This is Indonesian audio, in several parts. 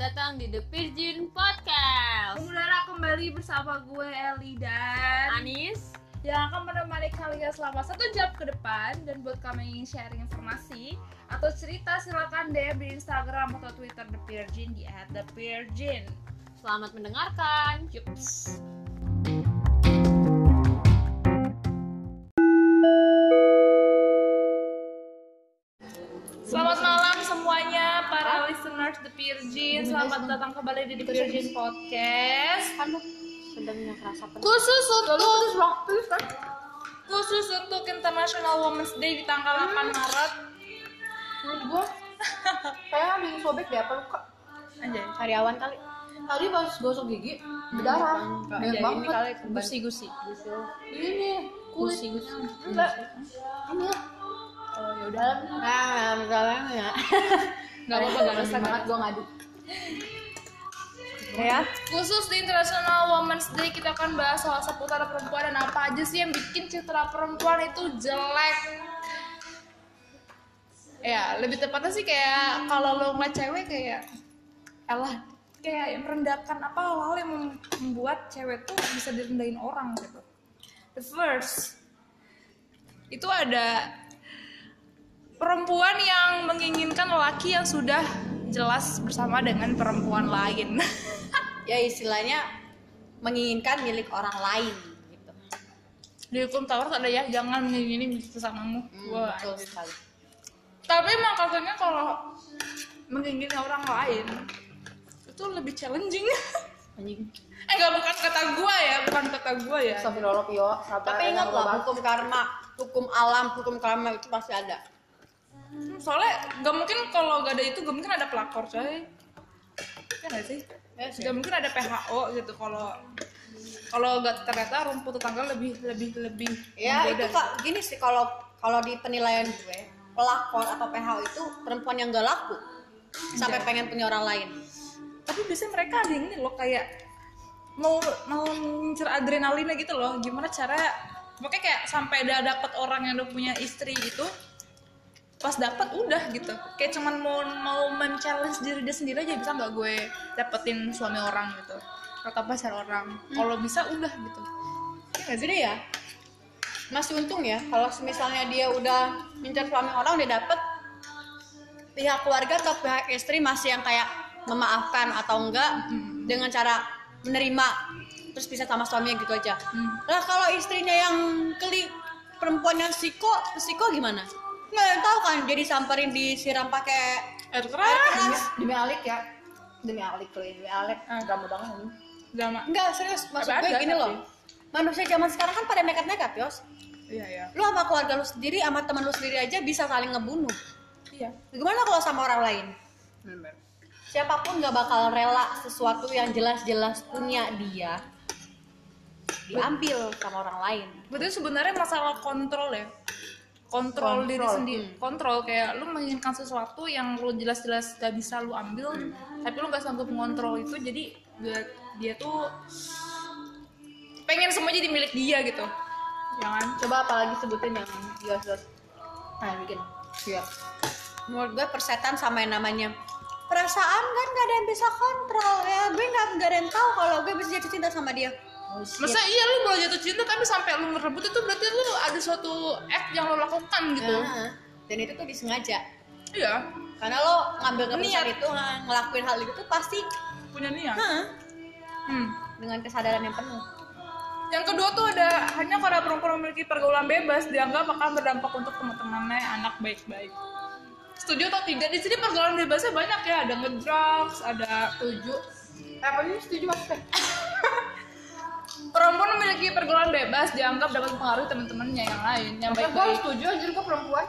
datang di The Virgin Podcast. Mengudara kembali bersama gue Eli dan Anis, yang akan menemani kalian selama satu jam ke depan dan buat kami yang ingin sharing informasi atau cerita silakan DM di Instagram atau Twitter The Virgin di @thevirgin. selamat mendengarkan. Yups. Virgin. Selamat datang kembali di The Virgin Podcast. Aduh, sedangnya kerasa. Khusus untuk khusus untuk International Women's Day di tanggal 8 Maret. Menurut gua kayak ada yang sobek deh apa luka Anjay. Karyawan kali. tadi pas gosok gigi berdarah banyak Jadi ini banget kali Gusi-gusi. ini kulit Gusi-gusi. enggak ini Oh ya udah. Nah, misalnya ya. Enggak apa-apa, enggak Males usah. banget gua ngadu Ya. Khusus di International Women's Day kita akan bahas soal seputar perempuan dan apa aja sih yang bikin citra perempuan itu jelek. Ya, lebih tepatnya sih kayak kalau lo ngeliat cewek kayak elah kayak yang merendahkan apa hal-hal yang mem- membuat cewek tuh bisa direndahin orang gitu. The first itu ada perempuan yang menginginkan lelaki yang sudah jelas bersama dengan perempuan lain. Ya istilahnya menginginkan milik orang lain gitu. di hukum Taurat ada ya jangan mengingini sesamamu Hmm, Wah, betul anjir. sekali. tapi emang katanya kalau mengingini orang lain itu lebih challenging Anjing. eh nggak bukan kata gua ya bukan kata gua ya Astagfirullah sabar Tapi ingat apa-apa. hukum karma, hukum alam, hukum karma itu pasti ada. Hmm, soalnya nggak mungkin kalau gak ada itu gak mungkin ada pelakor coy. Ya nggak sih? Ya gak mungkin ada PHO gitu kalau kalau gak ternyata rumput tetangga lebih lebih lebih Ya itu kak gini sih kalau kalau di penilaian gue pelakor atau PHO itu perempuan yang gak laku sampai pengen punya orang lain. tapi biasanya mereka ada yang ini loh kayak mau mau ngincer adrenalinnya gitu loh. Gimana cara pokoknya kayak sampai udah dapet orang yang udah punya istri gitu pas dapat udah gitu kayak cuman mau mau men-challenge diri dia sendiri aja bisa nggak gue dapetin suami orang gitu atau pacar orang kalau bisa udah gitu Ya gini ya. Masih untung ya kalau misalnya dia udah minta suami orang dia dapet pihak keluarga atau pihak istri masih yang kayak memaafkan atau enggak dengan cara menerima terus bisa sama suaminya gitu aja. Hmm. Lah kalau istrinya yang keli perempuan yang siko, siko gimana? Nggak tahu kan jadi samperin disiram pakai air air keras keras. demi alik ya demi alik tuh demi alik Ah. drama banget ini drama Enggak serius maksud gue gini tapi. loh. Manusia zaman sekarang kan pada nekat-nekat, Yos. iya iya Lu sama keluarga lu sendiri sama teman lu sendiri aja bisa saling ngebunuh. iya Gimana kalau sama orang lain? Siapa pun gak bakal rela sesuatu yang jelas-jelas punya dia diambil sama orang lain. Berarti sebenarnya masalah kontrol ya. Kontrol, diri Kontrol, sendiri. Kontrol kayak lu menginginkan sesuatu yang lu jelas-jelas gak bisa lu ambil, tapi lu gak sanggup mengontrol itu jadi dia, dia tuh pengen semua jadi milik dia gitu. Jangan. coba apalagi sebutin yang jelas-jelas. Nah bikin. Iya Menurut gue persetan sama yang namanya perasaan kan gak ada yang bisa kontrol. Ya gue nggak nggak ada yang tahu kalau gue bisa jatuh cinta sama dia oh. Masa iya lu boleh jatuh cinta tapi sampai lu ngerebut itu berarti lu ada suatu act yang lu lakukan gitu. Nah, dan itu tuh disengaja Iya, karena lo ngambil keputusan Niat. itu ngelakuin hal itu tuh pasti punya niat. hah, Hmm. dengan kesadaran yang penuh Yang kedua tuh ada hanya karena perempuan memiliki pergaulan bebas dianggap akan berdampak untuk teman-temannya anak baik-baik. Setuju atau tidak? Di sini pergaulan bebasnya banyak ya, ada ngedrugs, ada setuju Eh, apa ini setuju maksudnya perempuan memiliki pergaulan bebas dianggap dapat mempengaruhi teman-temannya yang lain yang Maksudnya gue setuju anjir gue perempuan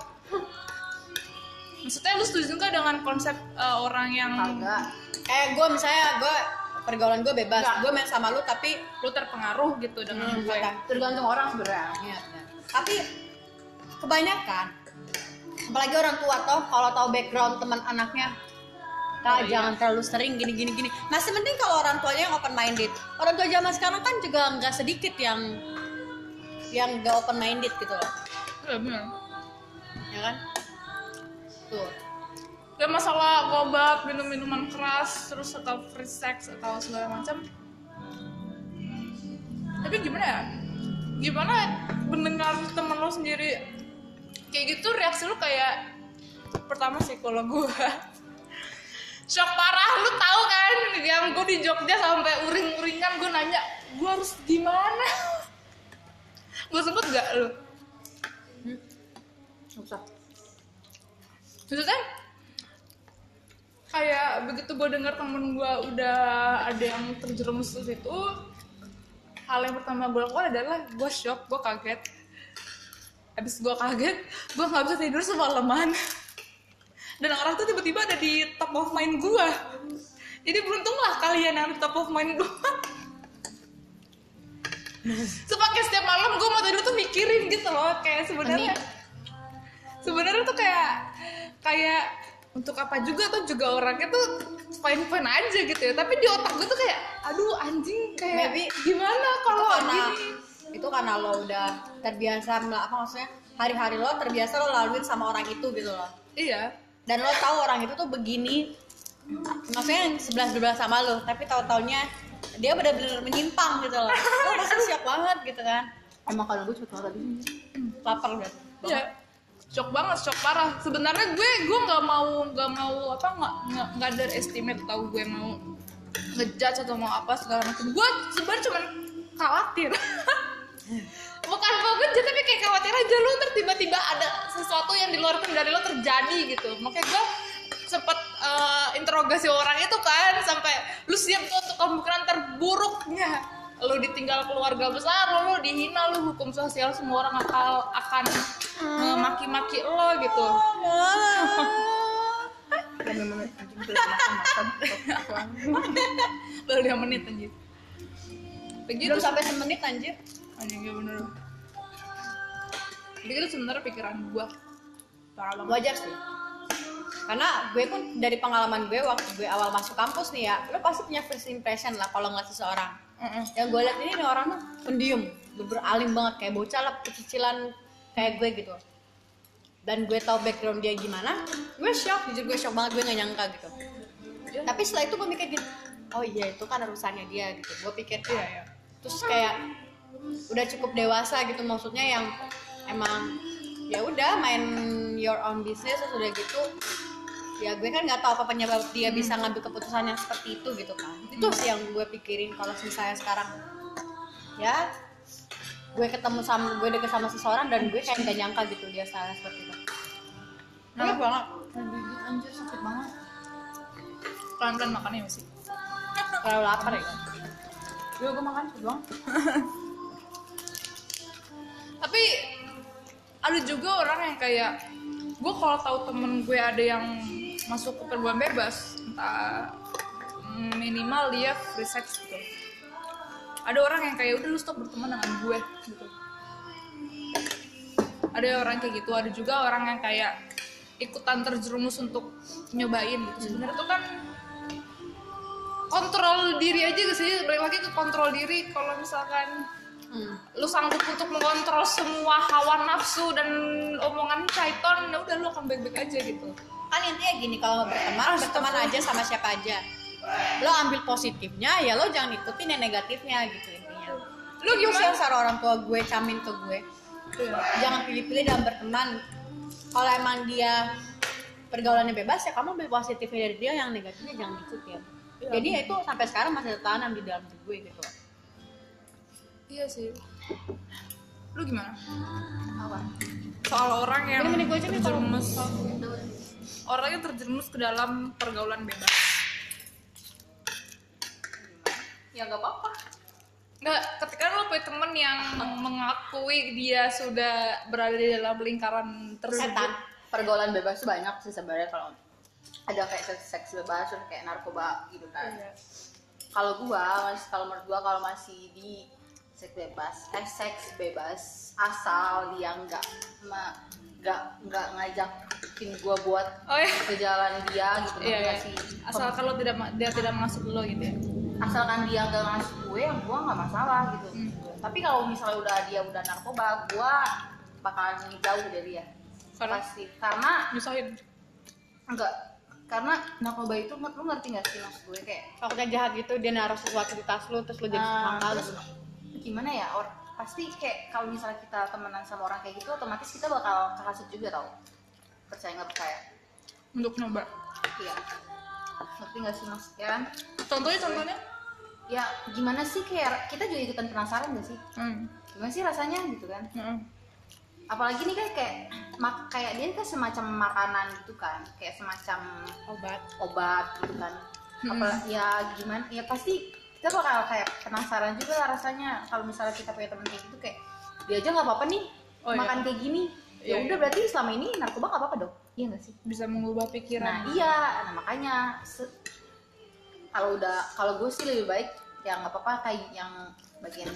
Maksudnya lu setuju nggak dengan konsep uh, orang yang kagak eh gue misalnya gue pergaulan gue bebas gue main sama lu tapi lu terpengaruh gitu dengan Hmm, gue? kata. tergantung orang sebenarnya benar. tapi kebanyakan apalagi orang tua toh kalau tahu background teman anaknya kak Oh, iya. jangan terlalu sering gini gini gini. Masih penting kalau orang tuanya yang open minded orang tua zaman sekarang kan juga nggak sedikit yang yang nggak open minded gitu loh. Iya benar. ya kan? Tuh. Kayak masalah obat minum minuman keras terus atau free sex atau segala macam. Tapi gimana ya? Gimana mendengar temen lo sendiri? Kayak gitu reaksi lu kayak pertama sih kalau gue shock parah lu tahu kan? Yang gue di Jogja sampai uring-uringan gue nanya gue harus gimana gue sempet gak lu? Nggak usah maksudnya? Kayak begitu gue dengar temen gue udah ada yang terjerumus ke situ hal yang pertama gue lakukan adalah gue shock gue kaget. Habis gue kaget gue nggak bisa tidur semalaman dan orang tuh tiba-tiba ada di top of mind gue jadi beruntunglah kalian yang di top of mind gue Sepakai setiap malam gue mau tidur tuh mikirin gitu loh kayak sebenarnya sebenarnya tuh kayak kayak untuk apa juga tuh juga orangnya tuh fine fine aja gitu ya. Tapi di otak gue tuh kayak aduh anjing kayak Maybe gimana kalau gini? itu karena lo udah terbiasa apa maksudnya hari-hari lo terbiasa lo laluin sama orang itu gitu loh. Iya dan lo tahu orang itu tuh begini maksudnya yang sebelas dua sama lo tapi tahu taunya dia benar-benar menyimpang gitu loh. Lo pasti siap banget gitu kan. Emang kalau gue cepet banget. Tadi lapar udah iya. Shock banget shock parah. Sebenarnya gue gue nggak mau nggak mau apa nggak nggak nggak ada estimate tahu gue mau ngejudge atau mau apa segala macam. Gue sebenarnya cuma khawatir bukan ngejudge tapi kayak khawatir aja lu ntar tiba-tiba ada sesuatu yang di luar kendali lo terjadi gitu. Makanya gue sempet eh, interogasi orang itu kan sampai lu siap tuh untuk kemungkinan terburuknya. Lu ditinggal keluarga besar lu, lu dihina lu hukum sosial semua orang akal akan eh, maki-maki lo gitu. Baru dua menit anjir. Begitu. sampai semenit anjir anjing ya bener. Begitu sebenarnya pikiran gua. Parah wajar sih. Karena gue pun dari pengalaman gue waktu gue awal masuk kampus nih ya lo pasti punya first impression lah kalau ngeliat seseorang. Mm-mm. yang gue liat ini nih orang tuh pendiam bener alim banget kayak bocah lah kecicilan kayak gue gitu. Dan gue tau background dia gimana gue shock jujur gue shock banget gue gak nyangka gitu. Tapi setelah itu gue mikir gitu oh iya itu kan urusannya dia gitu. Gue pikir iya iya. Terus kayak udah cukup dewasa gitu maksudnya yang emang ya udah main your own business terus udah gitu ya gue kan nggak tahu apa penyebab dia bisa ngambil keputusan yang seperti itu gitu kan. Itu sih yang gue pikirin kalau misalnya sekarang. Ya gue ketemu sama gue deket sama seseorang dan gue kayak gak nyangka gitu dia salah seperti itu. Nah. banget. Anjir sakit banget. pelan-pelan makannya masih kalau lapar ya? Gue gue makan doang. tapi ada juga orang yang kayak gue kalau tahu temen gue ada yang masuk ke perempuan bebas entah mm, minimal dia free sex gitu. Ada orang yang kayak udah lu stop berteman dengan gue gitu. Ada orang kayak gitu ada juga orang yang kayak ikutan terjerumus untuk nyobain gitu. Sebenarnya tuh kan kontrol diri aja sih? Balik lagi ke kontrol diri. Kalau misalkan hmm. lu sanggup untuk mengontrol semua hawa nafsu dan omongan syaiton ya udah lu akan baik-baik aja gitu. Kan intinya gini kalau mau berteman berteman aja sama siapa aja. Lo ambil positifnya ya lo jangan ikutin yang negatifnya gitu intinya. Lu sih gimana? saran orang tua gue camin ke gue. Jangan pilih-pilih dalam berteman. Kalau emang dia pergaulannya bebas ya kamu ambil positifnya dari dia yang negatifnya jangan ikutin Iya. jadi ya itu sampai sekarang masih tertanam di dalam diri gue gitu iya sih. Lu gimana? Apa? Soal orang yang Ini mending gue aja nih terjerumus. Orang yang terjerumus ke dalam pergaulan bebas. Ya gak apa-apa. Nggak, ketika lo punya temen yang mengakui dia sudah berada di dalam lingkaran tersebut. Pergaulan bebas tuh banyak sih sebenarnya kalau ada kayak seks, seks bebas kayak narkoba gitu kan. Iya. Kalau gua, kalau menurut gua kalau masih di seks bebas, eh seks bebas asal dia nggak nggak nggak ngajakin gua buat oh ya ke jalan dia gitu. Iya, iya. ngasih asal kalau tidak dia tidak masuk lo gitu ya? Asalkan dia nggak ngasih gue yang gue nggak masalah gitu. Hmm. tapi kalau misalnya udah dia udah narkoba gue bakalan jauh dari dia. Karena? pasti. Karena nyusahin? Enggak. Karena narkoba itu lu ngerti gak sih maksud gue? Kayak takutnya jahat gitu dia naruh sesuatu di tas lu terus lu jadi Nah, terus gimana ya or pasti kayak kalau misalnya kita temenan sama orang kayak gitu otomatis kita bakal kehasut juga tau. Percaya nggak percaya? Untuk nyoba. Iya. Ngerti nggak sih mas? Ya kan? Contohnya contohnya? Ya gimana sih kayak kita juga ikutan penasaran gak sih? Hmm. gimana sih rasanya gitu kan? Hmm. apalagi nih kan kayak mak kayak dia kan semacam makanan gitu kan? Kayak semacam obat. obat gitu kan? Hmm. apa ya gimana ya pasti kita bakal kayak penasaran juga lah rasanya. Kalau misalnya kita punya temen kayak gitu kayak dia aja nggak apa-apa nih Oh, iya. makan kayak gini. Ya Iya, udah berarti selama ini narkoba nggak apa-apa dong? Iya nggak sih? Bisa mengubah nah pikiran iya. Nah makanya kalau udah kalau gue sih lebih baik ya nggak apa-apa kayak yang bagian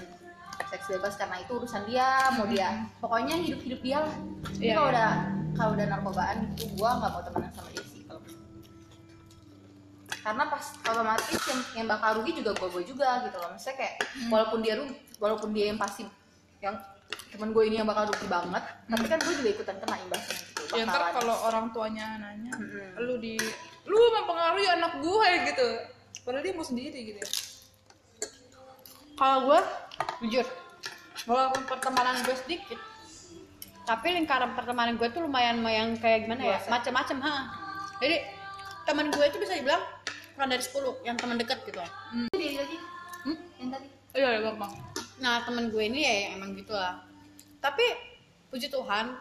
seks bebas karena itu urusan dia mau dia. Pokoknya hidup hidup dia lah. Iya, kalau iya. udah kalau udah narkobaan gitu gue nggak mau temenan sama dia karena pas otomatis yang yang bakal rugi juga gue gue juga gitu loh. Maksudnya kayak Hmm. walaupun dia rugi walaupun dia yang pasti yang temen gue ini yang bakal rugi banget tapi kan gue juga ikutan kena imbasnya gitu ya ntar kalau orang tuanya nanya Mm-mm. lu di lu mempengaruhi anak gue gitu. Padahal dia mau sendiri gitu ya. Kalau gue jujur walaupun pertemanan gue sedikit tapi lingkaran pertemanan gue tuh lumayan yang kayak gimana ya? Ya? macam-macam ha. Jadi teman gue itu bisa dibilang kurang dari 10 yang teman dekat gitu. Itu dia lagi Hmm? yang tadi? Iya ya gampang nah teman gue ini ya emang gitulah. Tapi puji Tuhan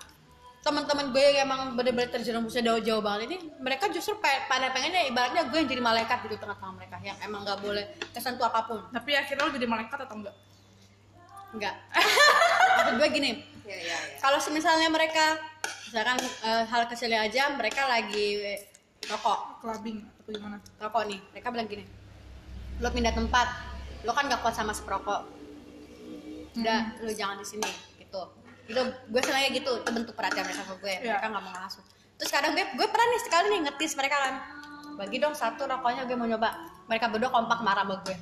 teman-teman gue yang emang bener-bener terjerumusnya jauh-jauh banget ini mereka justru pe- pada pengennya ibaratnya gue yang jadi malaikat gitu tengah-tengah mereka yang emang nggak boleh kesentuh apa pun. Tapi akhirnya lu jadi malaikat atau enggak enggak maksud gue gini ya ya ya kalau misalnya mereka misalkan eh, hal kecilnya aja mereka lagi rokok. Clubbing atau gimana? Rokok nih mereka bilang gini lo pindah tempat lo kan gak kuat sama seperokok. Udah lo jangan di sini gitu. Itu gue senangnya gitu itu bentuk perhatian mereka ke gue Iya. mereka nggak mau ngasuh terus kadang gue gue pernah nih sekali nih ngetis mereka kan bagi dong satu rokoknya gue mau nyoba. Mereka berdua kompak marah sama gue.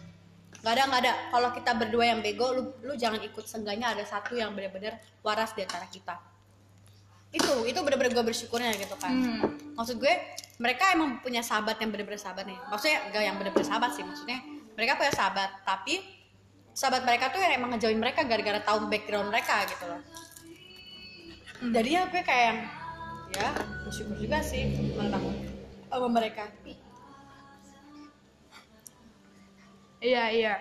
Nggak ada nggak ada kalau kita berdua yang bego lu lu jangan ikut seenggaknya ada satu yang benar-benar waras di antara kita itu itu benar-benar gue bersyukurnya gitu kan. Hmm. maksud gue mereka emang punya sahabat yang bener-bener sahabat nih. Maksudnya gak yang bener-bener sahabat sih maksudnya mereka punya sahabat tapi sahabat mereka tuh yang emang ngejauhin mereka gara-gara tahu background mereka gitu loh. Jadi ya gue kayak yang ya bersyukur juga sih tentang sama mereka. Iya iya.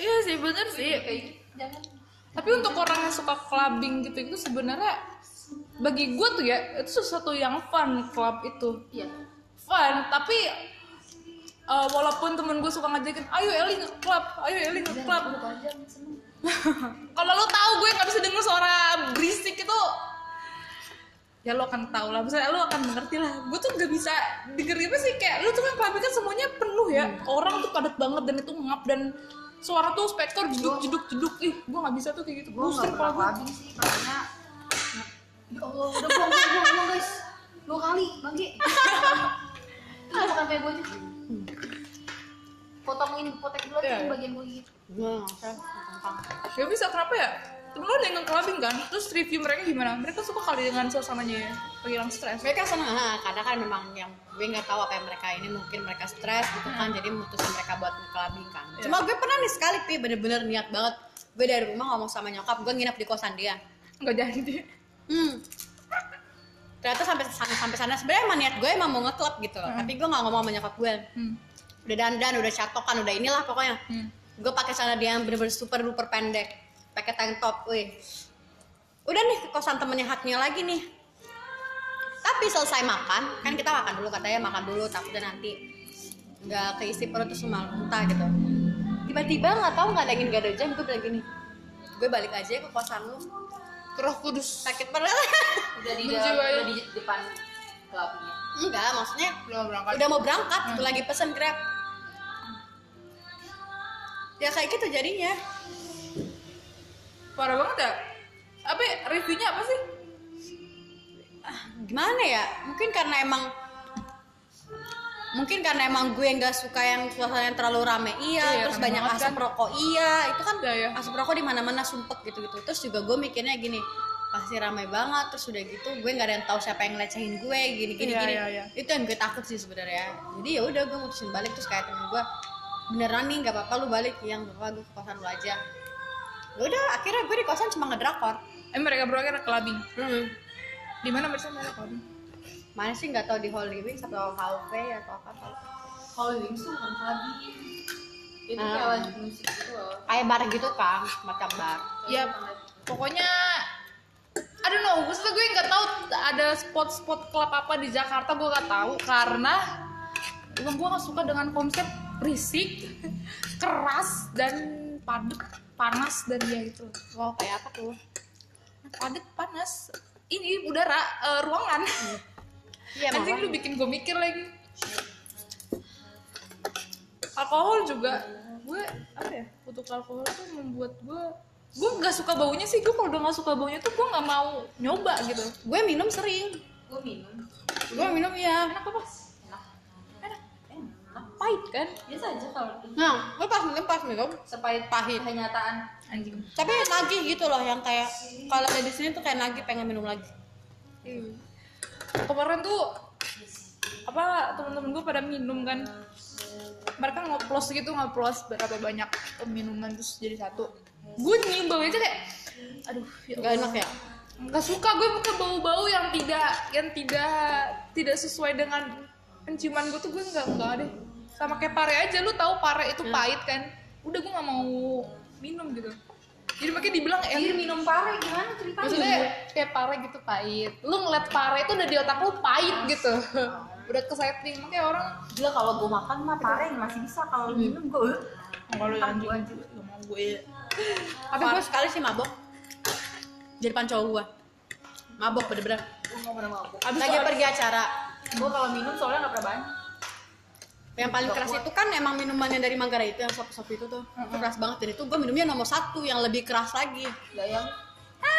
Iya sih bener sih. Gitu jangan tapi untuk orang yang suka clubbing gitu itu sebenarnya bagi gue tuh ya itu sesuatu yang fun club itu. Iya. Fun tapi eh, walaupun temen gue suka ngajakin ayo Eli nge club ayo Eli nge club udah panjang seneng. Kalau lo tahu gue nggak bisa denger suara berisik itu ya lo akan tahu lah. Misalnya lo akan mengerti lah. Gue tuh nggak bisa denger apa sih kayak lo tuh kan clubbing kan semuanya penuh ya. Orang tuh padat banget dan itu ngap dan suara tuh spektor jeduk jeduk jeduk. Ih gue nggak bisa tuh kayak gitu. Gue Pusing nggak kepala gue clubbing sih karena ya Allah udah buang buang buang buang guys. Dua kali bangke. Itu bukan kayak gue aja. Potongin potek dulu aja Iya, bagian gue gitu. Usah gampang ya bisa kenapa ya temen lo yang clubbing kan terus review mereka gimana? Mereka suka kali dengan suasananya ya penghilang stres. Mereka seneng ha, kadang kan memang yang gue nggak tahu apa yang mereka ini mungkin mereka stres gitu kan jadi mutusin mereka buat clubbing kan. Iya. cuma gue pernah nih sekali pi bener-bener niat banget. Gue dari rumah ngomong sama nyokap gue nginep di kosan dia. Nggak jadi hmm. Ternyata sampai sana sampai sana sebenarnya emang niat gue emang mau ngeklub gitu loh tapi gue nggak ngomong sama nyokap gue. Hmm. udah dandan udah catokan udah inilah pokoknya. Hmm. gue pakai celana dia yang bener-bener super duper pendek pakai tank top wih. Udah nih ke kosan temennya haknya lagi nih. Tapi selesai makan kan kita makan dulu katanya makan dulu takutnya nanti nggak keisi perut terus malah muntah gitu. Tiba-tiba nggak tahu nggak ada angin nggak ada hujan gue bilang gini gue balik aja ke kosan lu. Roh Kudus. Sakit banget udah di udah di depan clubnya. Enggak maksudnya udah berangkat. udah mau berangkat gitu, lagi pesen grab. Ya kayak gitu jadinya parah banget ya. Ya, reviewnya apa sih? Gimana ya? Mungkin karena emang mungkin karena emang gue nggak suka yang suasana yang terlalu rame. Iya, Iya, terus banyak asap kan. rokok. Iya itu kan Iya, iya. asap rokok di mana mana sumpek gitu gitu terus juga gue mikirnya gini pasti ramai banget terus udah gitu gue nggak ada yang tahu siapa yang ngelecehin gue gini gini Iya, gini. iya, iya. itu yang gue takut sih sebenarnya. Jadi ya udah gue mutusin balik terus kayak temen gue beneran nih nggak apa-apa lu balik. Yang apa gue ke kosan lu aja ya udah akhirnya gue di kosan cuma ngedrakor eh mereka berdua kira clubbing hmm. di mana mereka clubbing mana sih nggak tahu di Holy Wings atau HUV atau apa apa Kalau Wings tuh bukan clubbing. Itu Ah. kayak lanjut musik gitu loh. kayak bar gitu kan macam bar ya pokoknya I don't know, maksudnya gue nggak tahu ada spot-spot klub apa di Jakarta gue nggak tahu karena gue nggak suka dengan konsep berisik, keras dan padat, panas dan ya itu. wow kayak apa tuh Padat, panas. Ini udara eh, ruangan. iya Anjing lu bikin gue mikir lagi. Alkohol juga gue apa ya untuk alkohol tuh membuat gue gue nggak suka baunya sih gue kalau udah nggak suka baunya tuh gue nggak mau nyoba gitu gue minum sering Gue minum. gue minum ya enak apa. Pahit kan? Biasa aja kalau nah gue pas minum pas minum sepahit Pahit. kenyataan. anjing. Tapi nagih gitu loh yang kayak kalau ada di sini tuh kayak nagih pengen minum lagi. Kemarin tuh apa teman-teman gue pada minum kan. Mereka ngoplos gitu ngoplos berapa banyak minuman terus jadi satu. Gue nyium baunya aja kayak aduh ya nggak enak ya? Nggak suka gue bukan bau-bau yang tidak yang tidak tidak sesuai dengan penciuman gue tuh gue nggak nggak deh sama kayak pare aja lu tahu pare itu pahit kan? Udah gue nggak mau minum gitu. Jadi makanya dibilang eh, minum pare gimana ceritanya? maksudnya kayak pare gitu pahit. Lu ngeliat pare itu udah di otak lu pahit gitu. Udah ke setting makanya orang Gila kalau gue makan mah pare masih bisa. Kalau minum gue. kalau Ntar anjing gua anjing. gak mau gue. Tapi gue sekali sih mabok. Di depan cowok gue mabok bener-bener. Gue gak pernah mabuk. abis lagi pergi acara. Gue kalau minum soalnya gak pernah banyak. Yang paling keras itu kan emang minumannya dari Manggarai itu yang sop-sop itu tuh. Itu keras banget dan itu gue minumnya nomor satu yang lebih keras lagi. Gak yang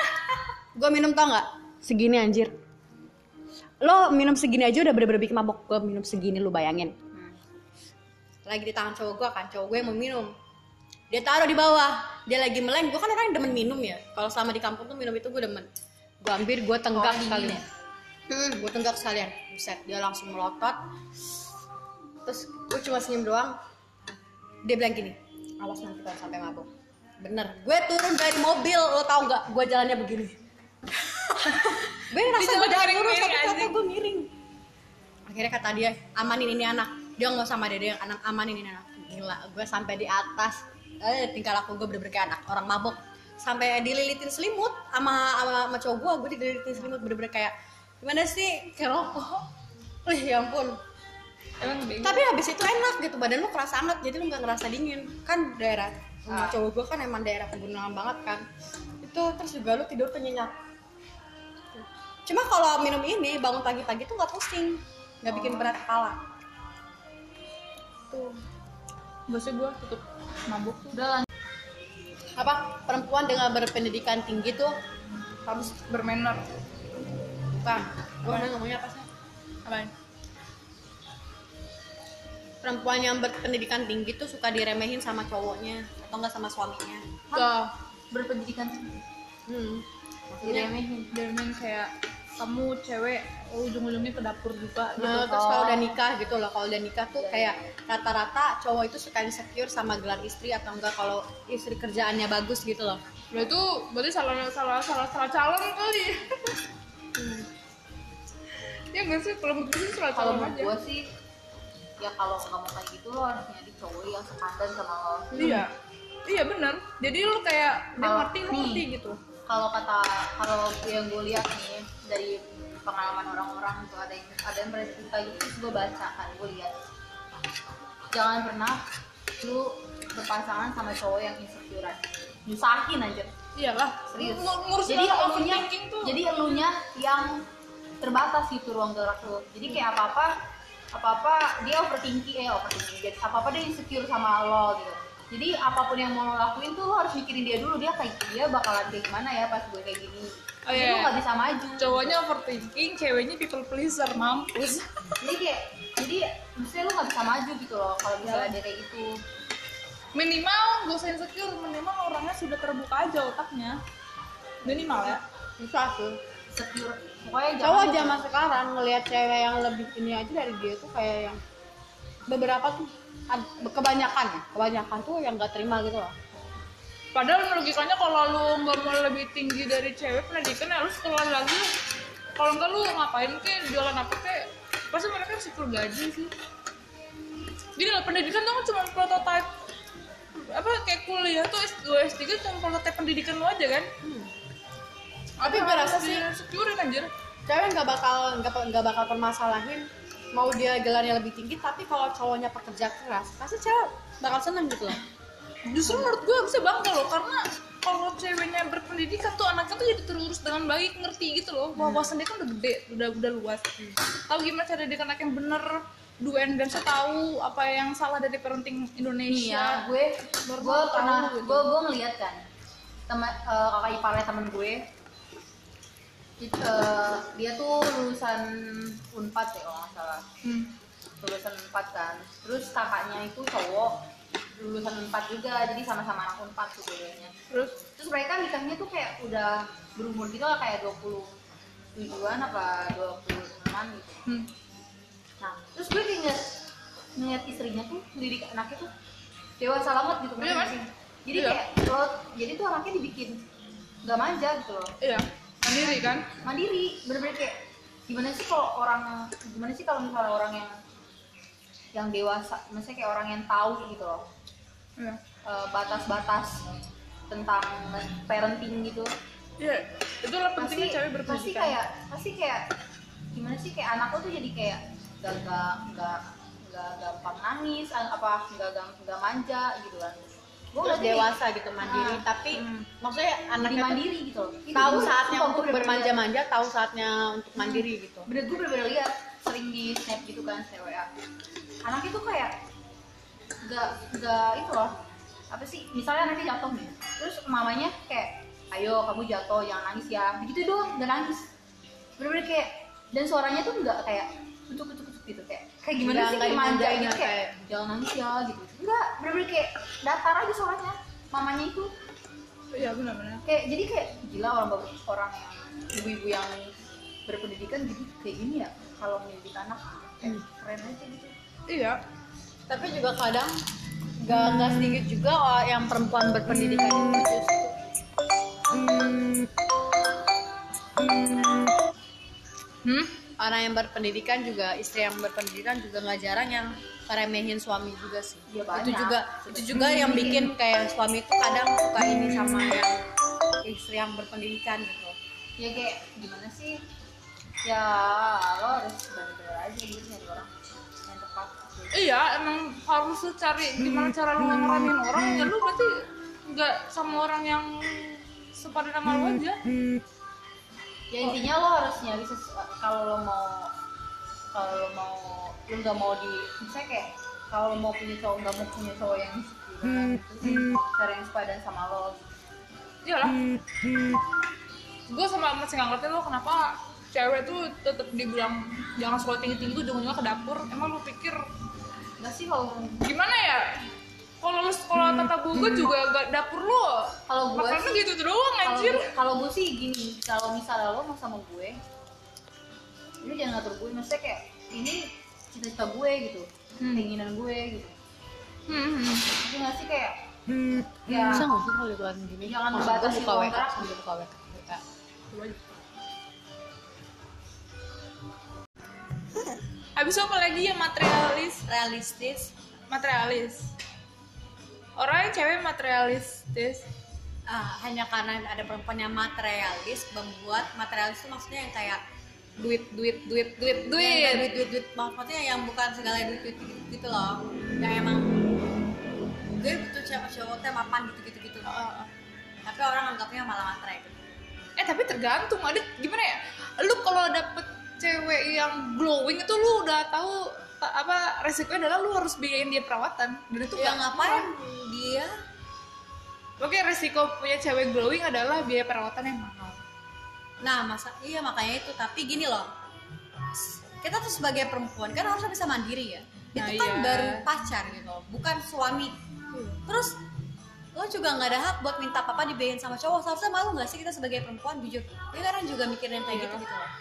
gue minum tau nggak? Segini anjir. Lo minum segini aja udah bener-bener bikin mabok. Gue minum segini lu bayangin. Lagi di tangan cowok gue kan cowok gue yang mau minum. Dia taruh di bawah. Dia lagi meleng gue kan orang yang demen minum ya. Kalau selama di kampung tuh minum itu gue demen. Gue ambil gue tenggak Oh, sekalian. Ya? hmm, gue tenggak sekalian. Buset dia langsung melotot terus gue cuma senyum doang. Dia bilang gini awas nanti kalau sampai mabok bener gue turun dari mobil lo tau nggak? Gue jalannya begini. Gue ngerasa gue jalan lurus tapi ternyata gue miring. Akhirnya kata dia amanin ini anak. Dia nggak sama dede yang anak amanin ini anak. Gila gue sampai di atas eh tingkah laku gue bener-bener kayak anak orang mabok. Sampai dililitin selimut sama sama, sama cowok gue gue dililitin selimut bener-bener kayak gimana sih? Kayak rokok. Ya ampun emang tapi habis itu enak gitu badan lu kerasa hangat jadi lu nggak ngerasa dingin. Kan daerah rumah Ah. cowok gue kan emang daerah pegunungan banget kan. Itu terus juga lu tidur tuh nyenyak. Cuma kalau minum ini bangun pagi-pagi tuh nggak pusing nggak bikin berat kepala. Tuh. Biasanya gue tutup mabuk tuh. Udah lanjut. apa? Perempuan dengan berpendidikan tinggi tuh harus bermanner bukan. Gue ngomongnya apa sih? Apa perempuan yang berpendidikan tinggi tuh suka diremehin sama cowoknya atau enggak sama suaminya tuh Berpendidikan tinggi. hmm. Diremehin. dia main kayak kamu cewek ujung-ujungnya ke dapur juga gitu Nah, terus Oh. kalau udah nikah gitu loh, kalau udah nikah tuh kayak rata-rata cowok itu suka insecure sama gelar istri atau enggak kalau istri kerjaannya bagus gitu loh. Lah itu berarti salah salah salah salah calon kali. ya nggak sih kalau menurut gue sih salah Kalau calon menurut aja. gue sih ya kalau nggak mau kayak gitu lo harus nyari cowok yang sepadan sama lo. Iya. Iya benar. Jadi lu kayak dia ngerti nih. ngerti gitu. Kalau kata kalau yang gue lihat nih dari pengalaman orang-orang tuh ada yang ada yang pernah cerita gitu terus gue baca kan gue lihat jangan pernah lu berpasangan sama cowok yang insecurean nyusahin aja Iyalah. serius Ngur- Ngurusin jadi elunya jadi elunya yang terbatas gitu ruang gerak lu jadi kayak apa apa apa apa dia overthinking eh overthinking jadi apa apa dia insecure sama lo gitu jadi apa pun yang mau lo lakuin tuh lo harus mikirin dia dulu dia kayak dia bakalan kayak gimana ya pas gue kayak gini Oh, iya. lo nggak bisa maju Cowoknya overthinking, ceweknya people pleaser, mampus. jadi kayak jadi maksudnya lo nggak bisa maju gitu loh kalau misalnya dia kayak gitu Minimal gak usah insecure, minimal orangnya sudah terbuka aja otaknya. Minimal ya. susah tuh secure pokoknya jangan cowok zaman sekarang ngelihat cewek yang lebih ini aja dari dia tuh kayak yang beberapa tuh kebanyakan ya kebanyakan tuh yang gak terima gitu loh Padahal logikanya kalau lu nggak mau lebih tinggi dari cewek pendidikan ya lu sekolah lagi. Kalau enggak lu ngapain kek jualan apa kek? Pasti mereka syukur gaji sih. Gini lah pendidikan tuh kan cuma prototype apa kayak kuliah tuh S2 S3 cuma prototype pendidikan lu aja kan? Tapi gue rasa sih- securein anjir. cewek nggak bakal nggak bakal permasalahin mau dia gelarnya lebih tinggi tapi kalau cowoknya pekerja keras pasti cewek bakal seneng gitu loh. Justru menurut gue bisa bangga loh karena kalau ceweknya berpendidikan tuh anaknya tuh jadi terurus dengan baik ngerti gitu loh. Wawasan dia kan udah gede udah udah luas. Tahu gimana cara didik anak yang bener do and dance tahu apa yang salah dari parenting Indonesia. Gue Baru gue tahu pernah gitu. gue gue ngeliat kan teman eh, kakak iparnya temen gue It- eh, dia tuh lulusan unpad ya kalau nggak salah hmm. lulusan unpad kan terus kakaknya itu cowok lulusan unpad juga jadi sama-sama anak unpad tuh dulunya terus terus mereka nikahnya tuh kayak udah berumur gitu lah kayak 20 tujuan apa 26an gitu hmm. Nah, terus gue kayak ngeliat, ngeliat istrinya tuh mendidik anaknya tuh dewasa banget gitu ngerti kan? Jadi Iya. kayak lo, jadi tuh anaknya dibikin nggak manja gitu loh, iya mandiri kan? Mandiri, bener-bener kayak gimana sih kalau orang, gimana sih kalau misalnya orang yang yang dewasa, maksudnya kayak orang yang tahu gitu loh. Iya. Eh, batas-batas tentang parenting gitu. Iya itulah pasti pentingnya cewek pasti berpendidikan kayak pasti kayak gimana sih kayak anak lo tuh jadi kayak gak gak gak gak gampang nangis apa gak gak gak manja gitu kan gue terus dewasa gitu mandiri Ah, tapi hmm. maksudnya tuh mandiri gitu Itu tahu saatnya untuk bermanja-manja tahu saatnya untuk mandiri gitu. Bener gue bener-bener lihat sering di snap gitu kan snap WA anaknya tuh kayak gak gak itu loh. Apa sih? Misalnya anaknya jatuh nih terus mamanya kayak ayo kamu jatuh jangan nangis ya. Begitu doang gak nangis. Bener-bener kayak dan suaranya tuh nggak kayak kucuk kucuk kucuk gitu kayak kayak gimana Nggak- sih nggak kayak manja gitu ya, kayak kayak- jangan nangis ya gitu. Enggak bener-bener kayak datar aja suaranya. Mamanya itu. Iya benar-benar kayak jadi kayak gila orang orang yang ibu-ibu yang berpendidikan gitu kayak gini ya kalau mendidik anak kayak keren aja gitu. Iya. Tapi juga kadang gak, gak sedikit juga oh, yang perempuan berpendidikan itu justru. Hmm orang yang berpendidikan juga istri yang berpendidikan juga nggak jarang yang meremehin suami juga sih. Iya, itu banyak. juga itu juga yang bikin kayak suami itu kadang suka ini sama yang istri yang berpendidikan gitu. Ya kayak gimana sih? Ya lo harus bener-bener aja gitu nyari orang yang tepat. Iya emang harus lu cari gimana cara lu ngeranin orang. Ya lu berarti nggak sama orang yang sepadan sama lu aja ya intinya lo harus nyari kalau lo mau kalau lo mau lo nggak mau di misalnya kayak kalau lo mau punya cowok nggak mau punya cowok yang insecure gitu sih cari yang sepadan sama lo. Iyalah gue sama masih nggak ngerti lo kenapa cewek tuh tetap dibilang jangan sekolah tinggi tinggi ujung-ujungnya ke dapur. Emang lu pikir nggak sih kalau gimana ya kalau lu sekolah tata boga juga gak dapur lu kalau gue makannya sih gitu tuh doang kalau anjir gue- kalau gue sih gini kalau misalnya lo mau sama gue ini jangan ngatur gue maksudnya kayak ini cita-cita gue gitu Hmm. keinginan gue gitu hmm, hmm. itu nggak sih kayak ya bisa nggak sih kalau gini Jangan Maksud membatasi buka WA kontrak. sambil buka WA. Habis itu apa lagi yang materialis? realistis Materialis. Orang cewek materialistis. ah, hanya karena ada perempuan yang materialis membuat materialis itu maksudnya yang kayak duit duit duit duit duit Duit. yang duit duit duit maksudnya yang bukan segala duit duit gitu, gitu loh yang emang gue butuh siapa cowok teh mapan gitu gitu gitu tapi orang anggapnya malah matre gitu Eh tapi tergantung. Ada gimana ya? Lu kalau dapet cewek yang glowing itu lu udah tahu ta- apa resikonya adalah lu harus biayain dia perawatan. Dan itu ya ngapain dia Oke, resiko punya cewek glowing adalah biaya perawatan yang mahal. nah masa iya makanya itu. Tapi gini loh. Kita tuh sebagai perempuan kan harusnya bisa mandiri ya. Nah, itu kan iya. baru pacar gitu loh, bukan suami. Terus lo juga nggak ada hak buat minta papa dibayain sama cowok. Seharusnya malu nggak sih kita sebagai perempuan? Jujur. Gue kadang juga mikirin kayak gitu gitu loh.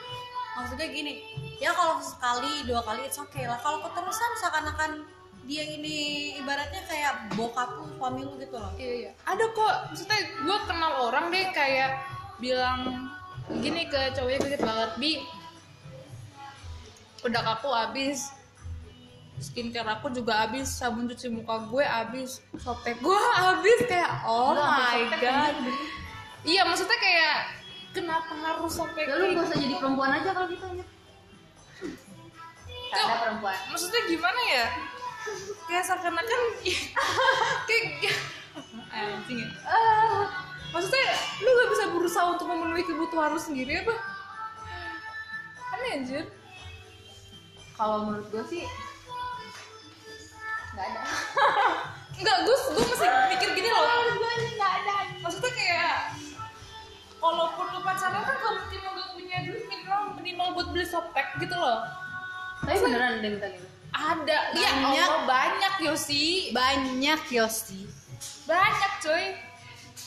Maksudnya gini ya kalau sekali dua kali it's okay lah. Kalau keterusan seakan-akan dia ini ibaratnya kayak bokap lu suami lu gitu loh. Iya iya. Ada kok maksudnya gue kenal orang deh kayak bilang gini ke cowoknya gue banget bi. Udah aku habis skincare aku juga habis sabun cuci muka gue habis sotek gue habis kayak oh my god. iya maksudnya kayak kenapa harus sampai ya lu gak usah jadi perempuan aja kalau gitu aja ada perempuan. maksudnya gimana ya kayak seakan-akan kayak anjing ya. Ah, maksudnya lu gak bisa berusaha untuk memenuhi kebutuhan lu sendiri apa? Aneh anjir. Kalau menurut gue sih nggak ada. Enggak gue gue masih mikir gini loh. Gue sih nggak ada. Maksudnya kayak kalaupun lu pacaran kan kalau mungkin lu gak punya duit minimal minimal buat beli softtek gitu loh. Tapi beneran ada yang minta gitu ada. Ya Banyak. Allah banyak Yosi. Banyak Yosi. Banyak coy.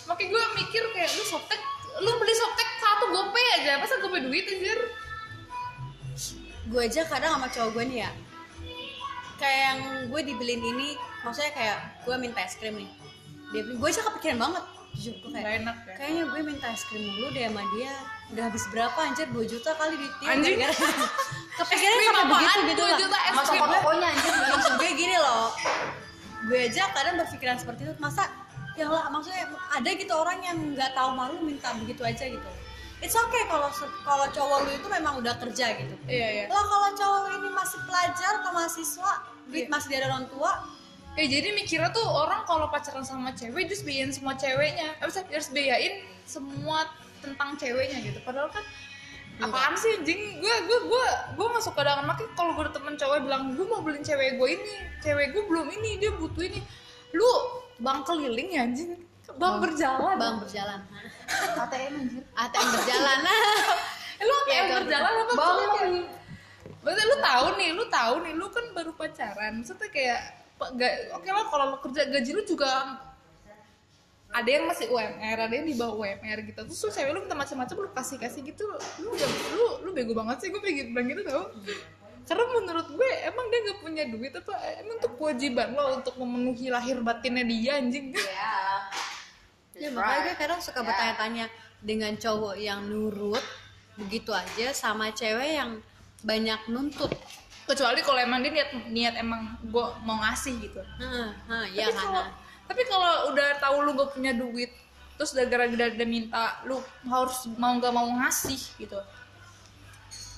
Makanya gue mikir kayak lu softtek lu beli softtek satu gopay aja. Masa gopay duit anjir? Gue aja kadang sama cowok gue nih ya. Kayak yang gue dibeliin ini maksudnya kayak gue minta es krim nih. Dia beli gue aja kepikiran banget jujur gue Gak kayak enak ya? kayaknya gue minta es krim dulu deh sama dia. Udah habis berapa? Anjir 2 juta kali di gara-gara- kepikirannya krim sampai begitu gitu 2 lah. juta es sama krim. toko-tokonya anjir maksud gue gini loh. Gue aja kadang berpikiran seperti itu masa ya lah maksudnya ada gitu orang yang nggak tahu malu minta begitu aja gitu. It's okay kalau kalau cowok lu itu memang udah kerja gitu. Iya iya. Lah kalau cowok lu ini masih pelajar atau mahasiswa duit Iya. masih dari orang tua Eh jadi mikirnya tuh orang kalau pacaran sama cewek harus biayain semua ceweknya. Maksudnya dia harus biayain semua tentang ceweknya gitu. Padahal kan apaan sih anjing? Gue gue gue gue nggak suka dengan makanya kalau gue temen cowok bilang gue mau beliin cewek gue ini cewek gue belum ini dia butuh ini. Lu bang keliling ya anjing? Bang berjalan. bang berjalan. ATM anjir ATM berjalan. Eh, lu apa Iya, yang bang. berjalan apa bang. Berarti lu tahu nih, lu tahu nih, lu kan baru pacaran. Maksudnya kayak oke lah kalau lu kerja gaji lu juga ada yang masih UMR, ada yang di bawah UMR gitu. Terus lu cewek lu minta macam-macam lu kasih-kasih gitu. Lu udah lu lu bego banget sih gue pengen bilang gitu tau. Karena menurut gue emang dia gak punya duit apa emang tuh kewajiban lo untuk memenuhi lahir batinnya dia anjing. ya ya makanya gue kadang suka Ya. bertanya-tanya dengan cowok yang nurut begitu aja sama cewek yang banyak nuntut Kecuali kalau emang dia niat niat emang gue mau ngasih gitu. Heeh, heeh, ya tapi kalau karena tapi kalau udah tahu lu gak punya duit terus udah gara-gara dia minta lu harus mau nggak mau ngasih gitu.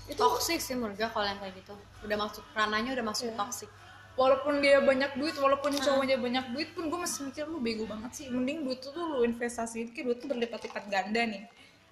Itu toxic sih menurut gue kalau yang kayak gitu. Udah masuk ranahnya udah masuk Iya. toxic. Walaupun dia banyak duit walaupun cowoknya banyak duit pun gue masih mikir lu bego banget sih. Mending duit tuh lu investasiin kayak duit tuh berlipat-lipat ganda nih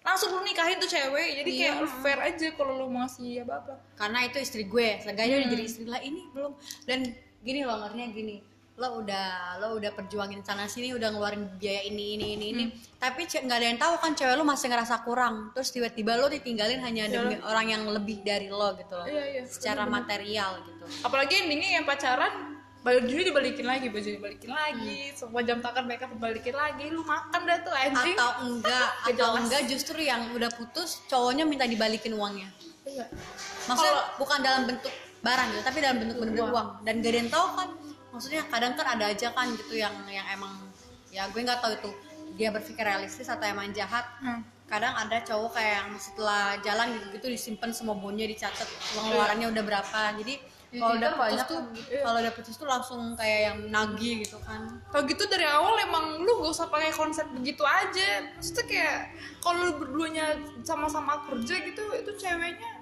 langsung lu nikahin tuh cewek. Jadi kayak lu fair aja kalau lu mau ngasih apa apa karena itu istri gue seenggaknya udah jadi istri lah ini belum. Dan gini loh ngertinya gini lo udah lo udah perjuangin sana sini udah ngeluarin biaya ini ini ini ini. Tapi nggak ada yang tahu kan cewek lo masih ngerasa kurang. Terus tiba-tiba lo ditinggalin hanya demi orang yang lebih dari lo gitu loh. Iya, iya. secara material gitu. Apalagi endingnya yang pacaran baju dibalikin lagi baju dibalikin lagi semua jam tangan mereka dibalikin lagi. Lu makan dah tuh anjing. Atau enggak Gak atau enggak justru yang udah putus cowoknya minta dibalikin uangnya. Iya. maksudnya Kalau- bukan dalam bentuk barang gitu tapi dalam bentuk bener uang. dan gak ada yang tahu kan maksudnya kadang kan ada aja kan gitu yang yang emang ya gue nggak tahu itu dia berpikir realistis atau emang jahat. Hmm. kadang ada cowok kayak yang setelah jalan gitu gitu disimpan semua bonnya dicatat pengeluarannya udah berapa. Jadi Di kalau udah putus tuh gitu. kalau udah putus tuh langsung kayak yang nagih gitu kan Kalau gitu dari awal emang lu gak usah pakai konsep begitu aja. Maksudnya kayak kalau lu berduanya sama-sama kerja gitu, itu ceweknya.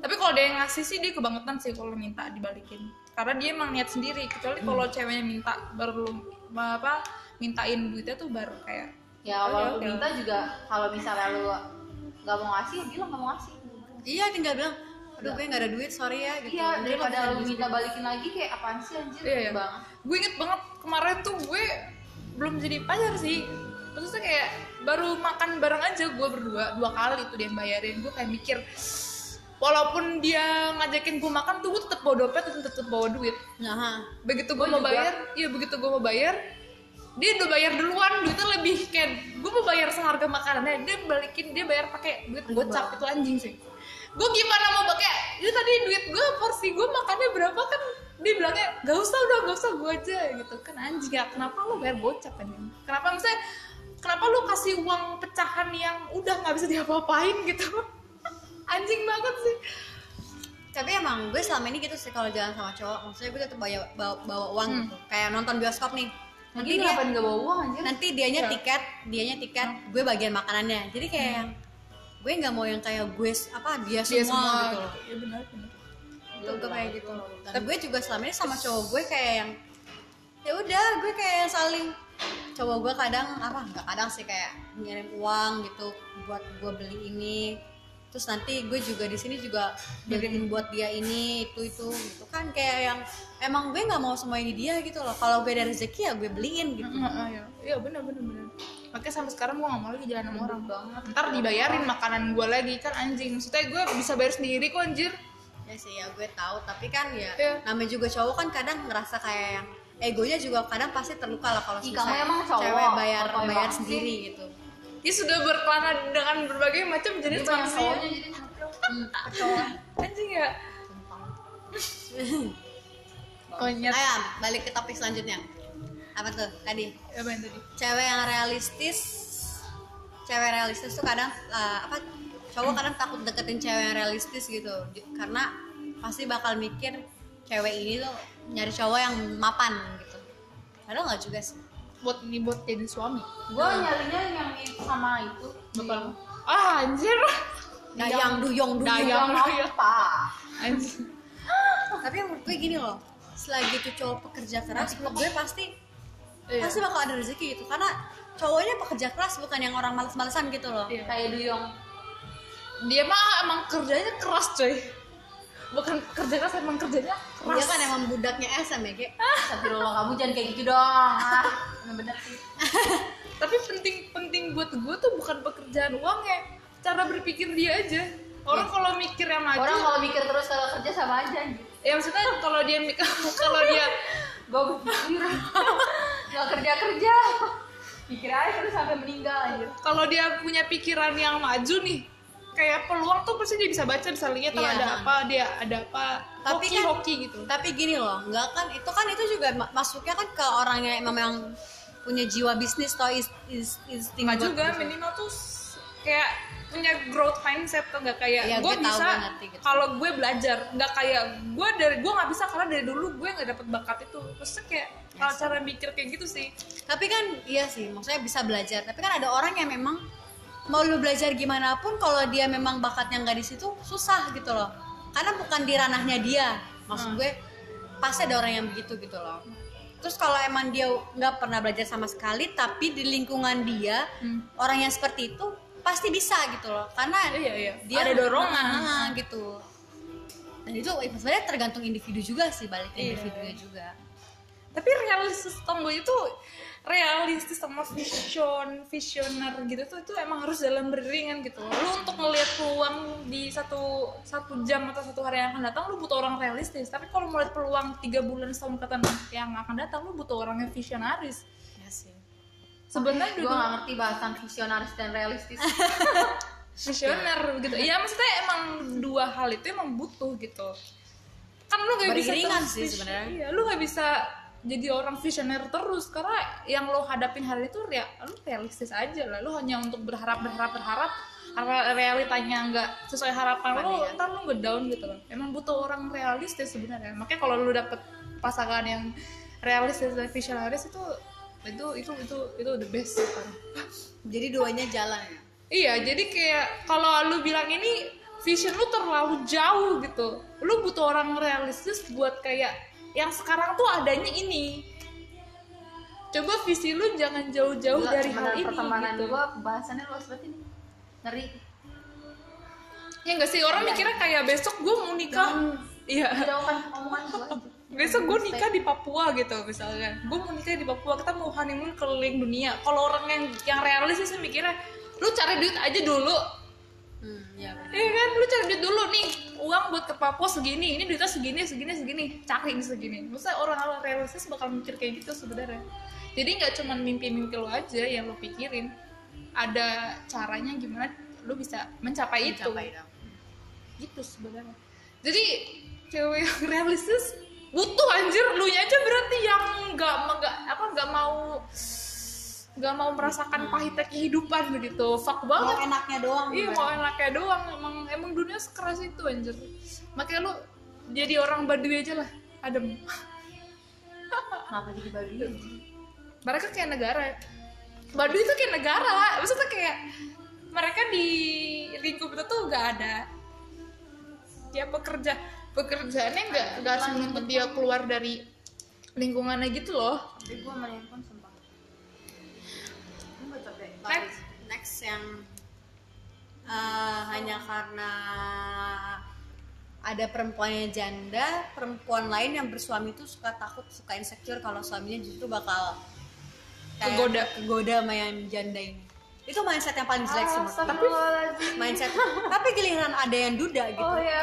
Tapi kalau dia yang ngasih sih dia kebangetan sih kalau minta dibalikin. Karena dia emang niat sendiri. Kecuali kalau ceweknya minta baru apa mintain duitnya tuh baru kayak ya walaupun oke. minta juga kalau misalnya lu nggak mau ngasih ya bilang nggak mau ngasih iya tinggal bilang aduh gue nggak ada duit sorry ya gitu. Iya daripada lu minta balikin lagi kayak apaan sih anjir? Iya, iya. banget. Gue inget banget kemarin tuh gue belum jadi pacar sih. Maksudnya kayak baru makan bareng aja gue berdua dua kali tuh dia yang bayarin. Gue kayak mikir walaupun dia ngajakin gue makan tuh gue tetap bawa dompet dan tetap bawa duit. Nah begitu gue mau juga. bayar iya begitu gue mau bayar dia udah bayar duluan duitnya lebih kayak gue mau bayar seharga makanannya dia balikin dia bayar pakai duit gocap itu anjing sih gue gimana mau pakai itu tadi duit gue porsi gue makannya berapa? Kan dia bilangnya gak usah udah gak usah gue aja gitu. Kan anjing ya kenapa lo bayar gocap anjing kenapa misalnya kenapa lu kasih uang pecahan yang udah nggak bisa diapa-apain gitu? Anjing banget sih. Tapi emang gue selama ini gitu sih kalau jalan sama cowok maksudnya gue tetap bawa bawa, bawa uang Hmm. gitu. Kayak nonton bioskop nih. Nanti Nanti dia ngapain gak bawa uang anjir? nanti dianya Iya. tiket dianya tiket gue bagian makanannya. Jadi kayak yang gue nggak mau yang kayak gue apa dia, dia semua, semua. gitu loh. Ya benar benar. Itu gue kayak gitu dan gue juga selama ini sama cowok gue kayak yang ya udah gue kayak saling cowok gue kadang apa nggak kadang sih kayak ngirim uang gitu buat gue beli ini terus nanti gue juga di sini juga beliin buat dia ini itu itu gitu kan kayak yang emang gue nggak mau semuanya dia gitu loh kalau gue ada rezeki ya gue beliin gitu Iya, iya benar benar benar. Makanya sampai sekarang gue gak mau lagi jalan sama orang. banget. Ntar dibayarin makanan gue lagi kan anjing. Maksudnya gue bisa bayar sendiri kok anjir. ya sih ya gue tahu tapi kan ya Iya. namanya juga cowok kan kadang ngerasa kayak yang egonya juga kadang pasti terluka lah kalau emang cowok, cewek bayar bayar sendiri gitu Dia sudah berkelana dengan berbagai macam jenis Dia manusia. cowoknya jadi cowok Anjing ya. Konyet. Ayo, balik ke topik selanjutnya. Apa tuh tadi? Apa yang tadi? Cewek yang realistis. Cewek realistis tuh kadang eh, apa? Cowok kadang takut deketin cewek yang realistis gitu. Karena pasti bakal mikir cewek ini tuh nyari cowok yang mapan gitu. Padahal nggak juga sih. Buat ini buat jadi suami. Gue nyarinya yang itu sama itu. Bakal. Ah anjir. Dayang duyong duyung. Dayang. Yang apa? Anjir. Tapi menurut gue gini loh. Selagi tuh cowok pekerja keras, menurut gue pasti Iya. pasti bakal ada rezeki gitu. Karena cowoknya pekerja keras bukan yang orang males-malesan gitu loh. Iya. Kayak Duyong. Dia mah emang kerjanya keras coy. Bukan kerja keras emang kerjanya keras. Dia kan emang budaknya SM ya, kayak Astagfirullah kamu jangan kayak gitu dong. Ah, bener-bener sih. tapi penting penting buat gue tuh bukan pekerjaan uangnya cara berpikir dia aja orang kalau mikir yang maju Orang kalau mikir terus kalau kerja sama aja anjir. ya maksudnya kalau dia mikir kalau dia Gue berpikir nggak kerja kerja. Mikir aja terus sampai meninggal anjir. kalau dia punya pikiran yang maju nih kayak peluang tuh pasti dia bisa baca bisa lihat tuh Iya. ada apa dia ada apa Tapi hoki kan- hoki gitu tapi gini loh nggak kan itu kan itu juga ma- masuknya kan ke orang yang emang yang punya jiwa bisnis atau is, is, buat juga bisnis. minimal tuh kayak punya growth mindset tuh nggak kayak Iya, gue bisa gitu. kalau gue belajar nggak kayak gue dari gue nggak bisa karena dari dulu gue nggak dapet bakat itu maksudnya kayak kalau cara mikir kayak gitu sih tapi kan iya sih maksudnya bisa belajar tapi kan ada orang yang memang mau lu belajar gimana pun kalau dia memang bakatnya nggak di situ susah gitu loh karena bukan di ranahnya dia maksud Hmm. gue pasti ada orang yang begitu gitu loh terus kalau emang dia nggak pernah belajar sama sekali tapi di lingkungan dia Hmm. orang yang seperti itu pasti bisa gitu loh karena Iya, iya. dia Ada dorongan. Ah, gitu dan itu eh, sebenarnya tergantung individu juga sih balik Iya. individunya juga tapi realistis tonggo itu realistis sama vision visioner gitu tuh itu emang harus dalam beriringan gitu. Lu untuk melihat peluang di satu satu jam atau satu hari yang akan datang lu butuh orang realistis. Tapi kalau melihat peluang tiga bulan setahun ke yang akan datang lu butuh orang yang visionaris. Ya sih. Sebenarnya Gue dua gak ngerti bahasan visionaris dan realistis. visioner gitu. Ya maksudnya emang dua hal itu emang butuh gitu. Kan lu gak bisa Beriringan terus sih sebenarnya. iya, lu gak bisa jadi orang visioner terus. Karena yang lo hadapin hari itu ya lu realistis aja lah. Lu hanya untuk berharap berharap berharap. Karena realitanya nggak sesuai harapan lu Iya. ntar lu nggak down gitu loh. Emang butuh orang realistis sebenarnya. Makanya kalau lu dapet pasangan yang realistis dan visionaris itu itu itu itu itu the best. Jadi duanya jalan ya? Iya, jadi kayak kalau lu bilang ini vision lu terlalu jauh gitu. Lu butuh orang realistis buat kayak yang sekarang tuh adanya ini. Coba visi lu jangan jauh-jauh Gila, dari hal ini pertemanan gitu. gue bahasannya luas banget ini. Ngeri. Ya enggak sih, orang mikirnya kayak besok gue mau nikah. Iya. Jauhkan omongan gue. Besok gue nikah di Papua gitu misalnya. Gue mau nikah di Papua, kita mau honeymoon keliling dunia. Kalau orang yang yang realistis sih mikirnya, lu cari duit aja dulu. Hmm, ya. Iya kan, lu cari duit dulu nih. Uang buat ke Papua segini, ini duitnya segini, segini, segini. Cari segini. Maksudnya orang-orang realistis bakal mikir kayak gitu sebenarnya? Jadi nggak cuma mimpi-mimpi lo aja yang lo pikirin. Ada caranya gimana lo bisa mencapai, Mencapai itu dong. gitu sebenarnya. Jadi cewek yang realistis butuh anjir. Lu aja berarti yang nggak nggak apa nggak mau nggak mau merasakan pahitnya kehidupan begitu fuck mau banget. enaknya doang iya mau enaknya doang. Emang emang dunia sekeras itu anjir. Makanya lu jadi orang Baduy aja lah adem. Kenapa jadi babi mereka kayak negara. Baduy itu kayak negara. Maksudnya kayak mereka di lingkup itu tuh gak ada. Ya pekerja pekerjaannya nggak nggak menuntut dia keluar dari lingkungannya gitu loh. Tapi gue main handphone next next yang eh, hanya karena ada perempuan yang janda perempuan lain yang bersuami itu suka takut suka insecure kalau suaminya justru bakal kayak Kegoda. kegoda sama yang janda ini itu mindset yang paling jelek sih. Astagfirullahaladzim. mindset tapi giliran ada yang duda gitu Oh, ya.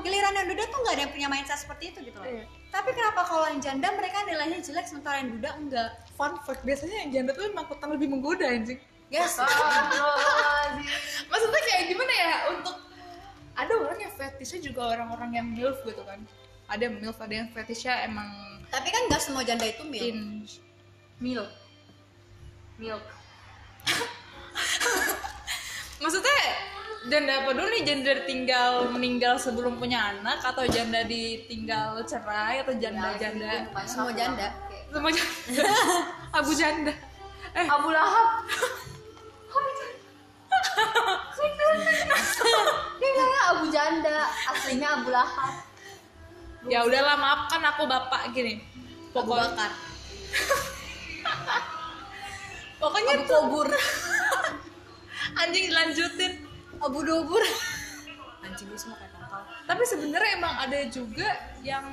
giliran yang duda tuh nggak ada yang punya mindset seperti itu gitu loh Iya. tapi kenapa kalau yang janda mereka nilainya jelek sementara yang duda enggak fun fact biasanya yang janda tuh emang lebih menggoda anjing yes Astagfirullahaladzim. maksudnya kayak gimana ya untuk ada orang yang fetishnya juga orang-orang yang milf gitu kan. Ada yang milf ada yang fetishnya emang tapi kan nggak semua janda itu mil teen milk. Milk. Maksudnya janda apa dulu nih? Janda tinggal meninggal sebelum punya anak atau janda ditinggal cerai atau janda janda semua janda. Semua janda. Abu janda. Eh. Abu Lahab dia bilangnya Abu Janda aslinya Abu Lahab. Ya udahlah maafkan aku bapak. Gini Abu pokoknya bakar. Pokoknya Abu tuh kubur anjing lanjutin. Abu dobur anjing gue semua kayak tangkal tapi sebenarnya emang ada juga yang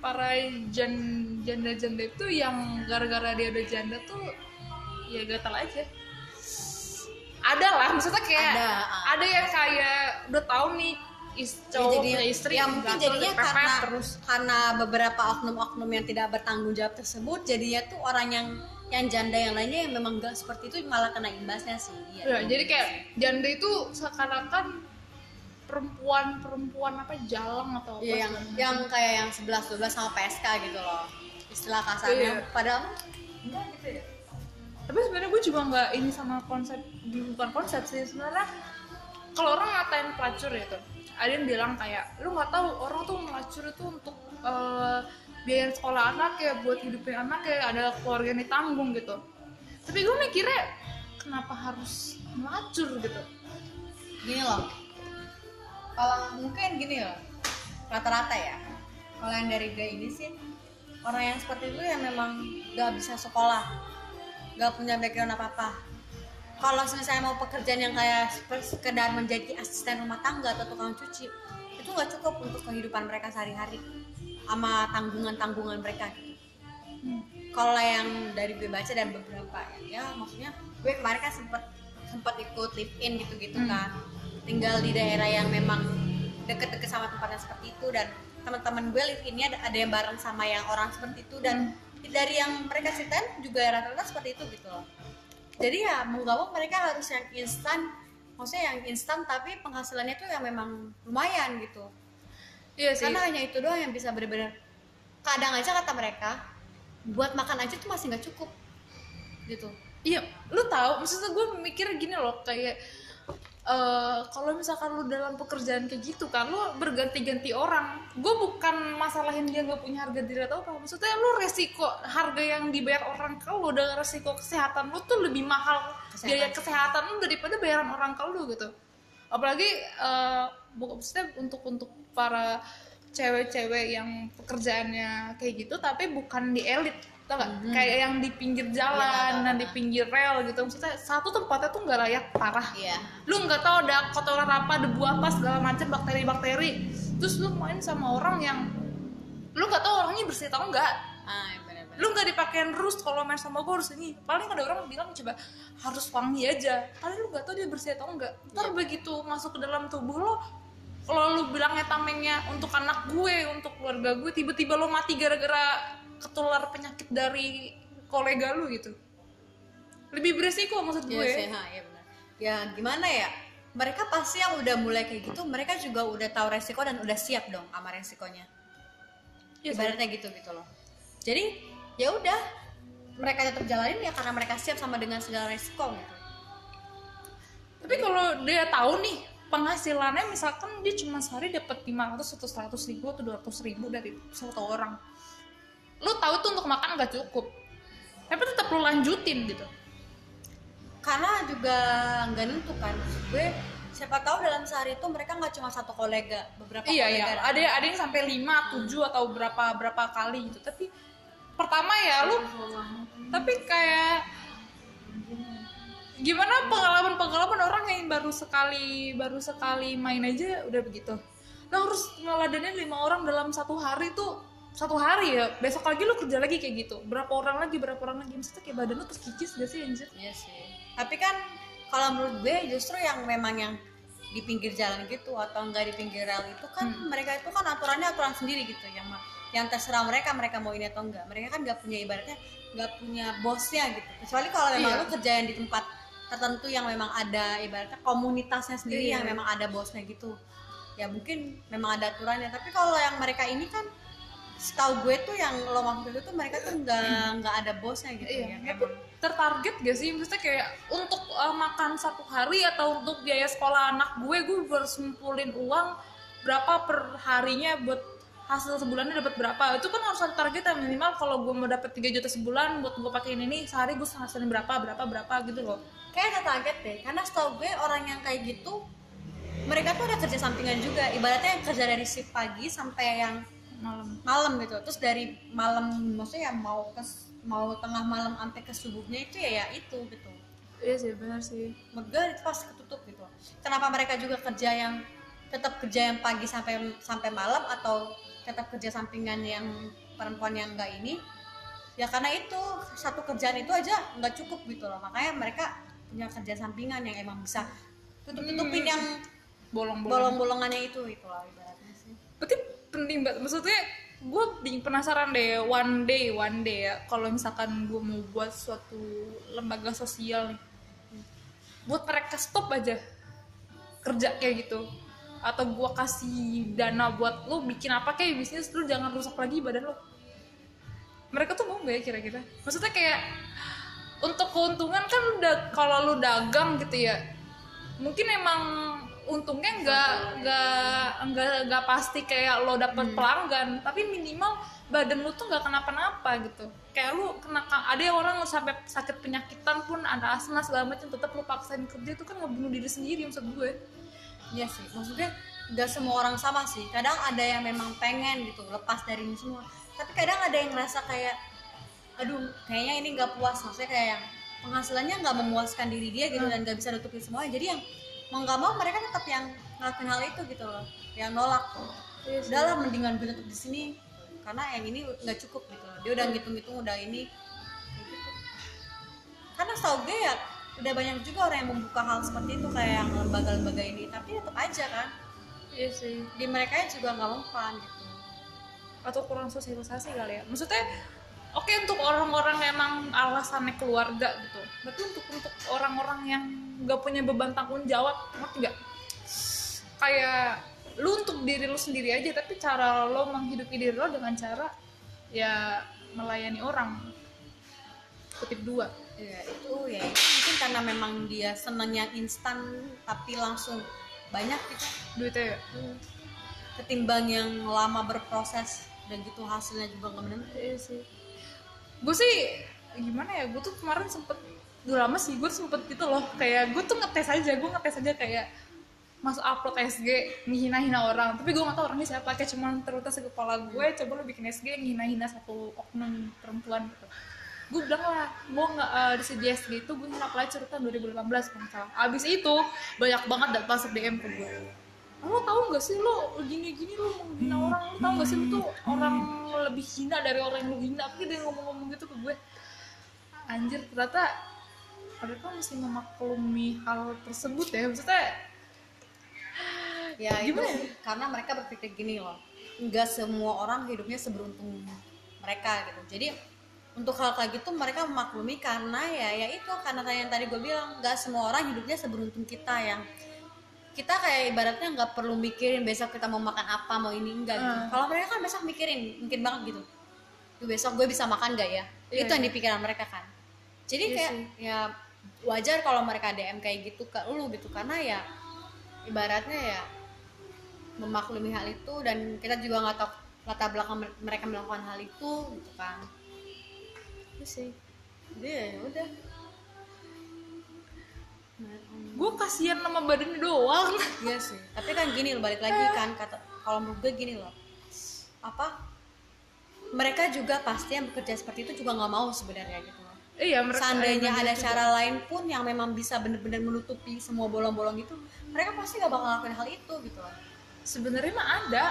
para jan janda janda itu yang gara-gara dia udah janda tuh ya gatal aja ada lah maksudnya kayak Ada, ada, ah. yang kayak udah tahu nih is Ya, cowok jadi punya istri ya mungkin jadinya karena terus karena beberapa oknum-oknum yang tidak bertanggung jawab tersebut jadinya tuh orang yang yang janda yang lainnya yang memang gak seperti itu malah kena imbasnya sih ya, ya. jadi kayak janda itu seakan-akan perempuan perempuan apa jalang atau apa Iya, yang macam. yang kayak yang 11 12 sama PSK gitu loh istilah kasarnya Iya. padahal enggak gitu ya tapi sebenarnya gue juga nggak ini sama konsep bukan konsep sih. Sebenarnya kalau orang ngatain pelacur ya tuh ada yang bilang kayak lu nggak tahu orang tuh melacur itu untuk eh, biaya sekolah anak ya buat hidupin anak ya ada keluarga yang ditanggung gitu. Tapi gue mikirnya kenapa harus melacur gitu? Gini loh. Kalau mungkin gini loh rata-rata ya. Kalau yang dari gaya ini sih orang yang seperti itu yang memang gak bisa sekolah gak punya background apa apa kalau misalnya mau pekerjaan yang kayak sekedar menjadi asisten rumah tangga atau tukang cuci itu nggak cukup untuk kehidupan mereka sehari-hari sama tanggungan-tanggungan mereka gitu. kalau yang dari gue baca dan beberapa ya, ya maksudnya gue kemarin kan sempet sempet ikut live in gitu-gitu kan. Tinggal di daerah yang memang deket-deket sama tempatnya seperti itu dan teman-teman gue live innya ada, ada yang bareng sama yang orang seperti itu dan dari yang mereka ceritain juga rata-rata seperti itu gitu loh. Jadi ya mau nggak mau mereka harus yang instan. Maksudnya yang instan tapi penghasilannya tuh yang memang lumayan gitu. Iya sih. Karena hanya itu doang yang bisa benar-benar kadang aja kata mereka buat makan aja tuh masih nggak cukup gitu. Iya, lu tahu, maksudnya gue mikir gini loh, kayak eh kalau misalkan lu dalam pekerjaan kayak gitu kan, lu berganti-ganti orang. Gue bukan masalahin dia nggak punya harga diri atau apa, maksudnya lu resiko harga yang dibayar orang ke lu dengan resiko kesehatan lu tuh lebih mahal Kesehatan. biaya kesehatan lu daripada bayaran orang ke lu gitu. Apalagi bu- maksudnya untuk untuk para cewek-cewek yang pekerjaannya kayak gitu tapi bukan di elit tau gak? kayak yang di pinggir jalan dan di pinggir rel gitu. Maksudnya satu tempatnya tuh nggak layak parah. Iya. Lu nggak tahu ada kotoran apa debu apa segala macam bakteri-bakteri. Terus lu main sama orang yang lu nggak tahu orangnya bersih atau enggak ah iya lu nggak dipakein terus kalau main sama gue harus ini. Paling ada orang bilang coba harus wangi aja. Tapi lu nggak tahu dia bersih atau enggak ntar begitu masuk ke dalam tubuh lo kalau lu bilangnya tamengnya untuk anak gue untuk keluarga gue tiba-tiba lo mati gara-gara ketular penyakit dari kolega lu gitu lebih beresiko maksud Iya gue sih, ha, iya benar. Ya gimana ya? Mereka pasti yang udah mulai kayak gitu, mereka juga udah tahu resiko dan udah siap dong sama resikonya. Iya sih. Ibaratnya gitu gitu loh. Jadi ya udah mereka tetap jalanin ya karena mereka siap sama dengan segala resiko gitu. tapi kalau dia tahu nih penghasilannya misalkan dia cuma sehari dapat 500 atau 100 ribu atau 200 ribu dari satu orang lu tahu tuh untuk makan nggak cukup. Tapi tetap lu lanjutin gitu. Karena juga nggak nentu kan. Gue siapa tahu dalam sehari itu mereka nggak cuma satu kolega, beberapa iya kolega. iya ada ada yang sampai 5, 7 atau berapa berapa kali gitu. Tapi pertama ya lu tapi kayak gimana pengalaman pengalaman orang yang baru sekali baru sekali main aja udah begitu. Lo harus ngeladenin lima orang dalam satu hari tuh satu hari ya besok lagi lu kerja lagi kayak gitu. Berapa orang lagi berapa orang lagi? Maksudnya kayak badan lu terkikis gak sih anjir? Iya sih. Tapi kan kalau menurut gue justru yang memang yang di pinggir jalan gitu atau enggak di pinggir rel itu kan mereka itu kan aturannya aturan sendiri gitu. Yang yang terserah mereka mereka mau ini atau enggak mereka kan nggak punya ibaratnya nggak punya bosnya gitu. Kecuali kalau memang Iya. lu kerja yang di tempat tertentu yang memang ada ibaratnya komunitasnya sendiri Iya. yang memang ada bosnya gitu. Ya mungkin memang ada aturannya. Tapi kalau yang mereka ini kan setahu gue tuh yang lo maksud itu tuh mereka tuh nggak nggak ada bosnya gitu ya. Iya, tapi tertarget gak sih? Maksudnya kayak untuk uh, makan satu hari atau untuk biaya sekolah anak gue, gue harus ngumpulin uang berapa per harinya buat hasil sebulannya dapat berapa? Itu kan harus ada target yang minimal kalau gue mau dapat 3 juta sebulan buat gue pakein ini sehari gue hasilin berapa berapa berapa gitu loh. Kayak ada target deh karena setahu gue orang yang kayak gitu mereka tuh ada kerja sampingan juga. Ibaratnya yang kerja dari shift pagi sampai yang malam. Malam gitu. Terus dari malam maksudnya ya mau ke mau tengah malam sampai ke subuhnya itu ya ya itu gitu. Iya sih benar sih. Megah itu pasti ketutup gitu. Kenapa mereka juga kerja yang tetap kerja yang pagi sampai sampai malam atau tetap kerja sampingan yang perempuan yang enggak ini? Ya karena itu satu kerjaan itu aja nggak cukup gitu loh. Makanya mereka punya kerja sampingan yang emang bisa tutup tutupin yang bolong-bolong bolong-bolongannya itu itu lah ibaratnya sih. Berarti penting banget. Maksudnya gue penasaran deh one day one day ya kalau misalkan gue mau buat suatu lembaga sosial nih. Buat mereka stop aja kerja kayak gitu. Atau gue kasih dana buat lo bikin apa kayak bisnis lu jangan rusak lagi badan lo mereka tuh mau gak ya kira-kira? Maksudnya kayak untuk keuntungan kan udah kalau lu dagang gitu ya mungkin emang untungnya nggak nggak nggak nggak pasti kayak lo dapet pelanggan tapi minimal badan lu tuh nggak kenapa-napa gitu kayak lu kena ada yang orang sampai sakit penyakitan pun ada asma segala macam tetap lu paksain kerja itu kan ngebunuh diri sendiri maksud gue Iya sih, maksudnya nggak semua orang sama sih. Kadang ada yang memang pengen gitu lepas dari ini semua. Tapi kadang ada yang ngerasa kayak, aduh, kayaknya ini nggak puas. Maksudnya kayak yang penghasilannya nggak memuaskan diri dia gitu dan nggak bisa nutupin semuanya. Jadi yang mau nggak mau mereka tetap yang ngelakuin hal itu gitu loh, yang nolak. Udahlah mendingan gue tetap di sini karena yang ini nggak cukup gitu. Loh. Dia udah ngitung-ngitung udah ini. gitu. Karena setahu gue ya udah banyak juga orang yang membuka hal seperti itu kayak yang lembaga-lembaga ini tapi tetap aja kan iya sih di mereka juga nggak mempan gitu atau kurang sosialisasi kali ya maksudnya oke untuk orang-orang emang alasannya keluarga gitu. Tapi untuk untuk orang-orang yang nggak punya beban tanggung jawab ngerti nggak? Kayak lu untuk diri lu sendiri aja tapi cara lo menghidupi diri lo dengan cara ya melayani orang. Kutip dua. Ya itu ya itu mungkin karena memang dia seneng yang instan tapi langsung banyak gitu. Duitnya ya? Ketimbang yang lama berproses dan gitu hasilnya juga nggak menentu Iya sih. Gue sih gimana ya? Gue tuh kemarin sempet udah lama sih gue sempet gitu loh. Kayak gue tuh ngetes aja gue ngetes aja kayak masuk upload SG ngehina-hina orang. Tapi gue gak tau orangnya siapa kayak cuman terlintas di kepala gue coba lo bikin SG ngehina-hina satu oknum perempuan gitu. Gue bilang lah gue nggak uh, di SG itu gue hina pelacur tahun 2018 kalau nggak salah abis itu banyak banget masuk DM ke gue lo tau gak sih lo gini-gini lo mau hina orang. Lo tau gak sih lo tuh orang lebih hina dari orang yang lo hina tapi dia ngomong-ngomong gitu ke gue. Anjir ternyata mereka mesti memaklumi hal tersebut ya. Maksudnya ya Gimana itu karena mereka berpikir gini loh. Nggak semua orang hidupnya seberuntung mereka gitu. Jadi untuk hal kayak gitu mereka memaklumi karena ya ya itu. Karena yang tadi gue bilang nggak semua orang hidupnya seberuntung kita yang kita kayak ibaratnya nggak perlu mikirin besok kita mau makan apa mau ini enggak gitu. Hmm. kalau mereka kan besok mikirin mungkin banget gitu Tuh, besok gue bisa makan gak ya Iya, itu yang iya. di pikiran mereka kan jadi Iya kayak sih. ya wajar kalau mereka DM kayak gitu ke lu gitu karena ya ibaratnya ya memaklumi hal itu dan kita juga nggak tahu latar belakang mer- mereka melakukan hal itu gitu kan Iya sih jadi ya udah gue kasihan sama badannya doang. Iya sih. Tapi kan gini loh balik lagi kan kata kalau menurut gue gini loh. Apa mereka juga pasti yang bekerja seperti itu juga nggak mau sebenarnya gitu loh. Iya mereka seandainya bener ada juga. cara lain pun yang memang bisa bener-bener menutupi semua bolong-bolong itu mereka pasti gak bakal ngelakuin hal itu gitu loh. Sebenarnya mah ada.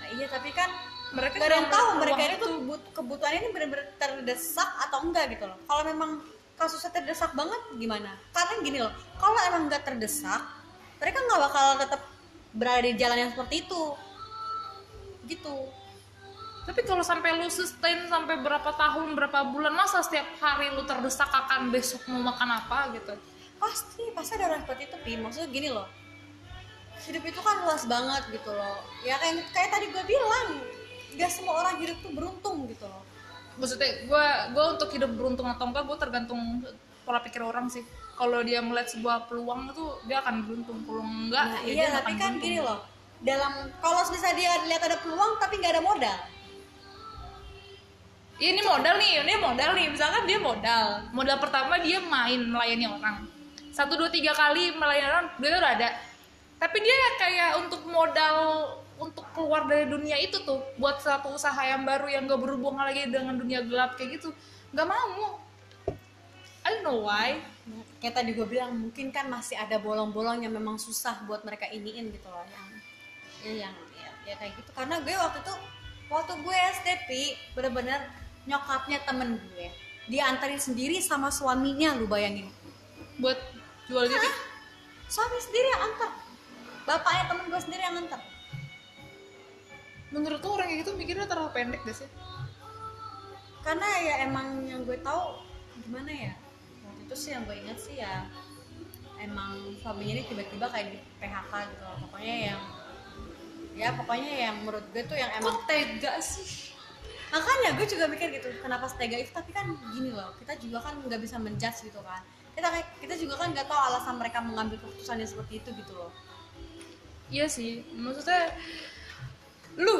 Nah iya tapi kan mereka gak ada yang tahu mereka tuh but- kebutuhannya ini bener-bener terdesak atau enggak gitu loh. Kalau memang kasusnya terdesak banget gimana? Karena gini loh kalau emang nggak terdesak mereka nggak bakal tetap berada di jalan yang seperti itu. Gitu. Tapi kalau sampai lu sustain sampai berapa tahun, berapa bulan, masa setiap hari lu terdesak akan besok mau makan apa gitu? pasti pasti ada orang seperti itu pi. Maksudnya gini loh. Hidup itu kan luas banget gitu loh. Ya kayak kayak tadi gue bilang gak semua orang hidup tuh beruntung gitu loh Maksudnya gue gue untuk hidup beruntung atau enggak, gue tergantung pola pikir orang sih. Kalau dia melihat sebuah peluang itu dia akan beruntung. Kalau enggak, nah, ya iya dia tapi akan kan beruntung. gini loh dalam kalau misalnya dia lihat ada peluang tapi nggak ada modal Iya, ini modal nih, ini modal nih. Misalkan dia modal. Modal pertama dia main melayani orang. Satu dua tiga kali melayani orang dia udah ada. Tapi dia kayak untuk modal untuk keluar dari dunia itu tuh buat satu usaha yang baru yang gak berhubungan lagi dengan dunia gelap kayak gitu nggak mau. I don't know why. Kayak tadi gue bilang mungkin kan masih ada bolong-bolong yang memang susah buat mereka iniin gitu loh yang ya yang ya, ya kayak gitu. Karena gue waktu itu waktu gue SD pi bener-bener nyokapnya temen gue diantarin sendiri sama suaminya lu bayangin. Buat jual diri? Suami sendiri yang antar. Bapaknya temen gue sendiri yang antar menurut lo orang kayak gitu mikirnya terlalu pendek gak sih? Karena ya emang yang gue tahu gimana ya? Waktu itu sih yang gue ingat sih ya emang suaminya ini tiba-tiba kayak di PHK gitu loh. Pokoknya yang ya pokoknya yang menurut gue tuh yang emang kok tega sih? Makanya gue juga mikir gitu kenapa setega itu? Tapi kan gini loh kita juga kan nggak bisa menjudge gitu kan. Kita kita juga kan nggak tahu alasan mereka mengambil keputusan yang seperti itu gitu loh. Iya sih, maksudnya lu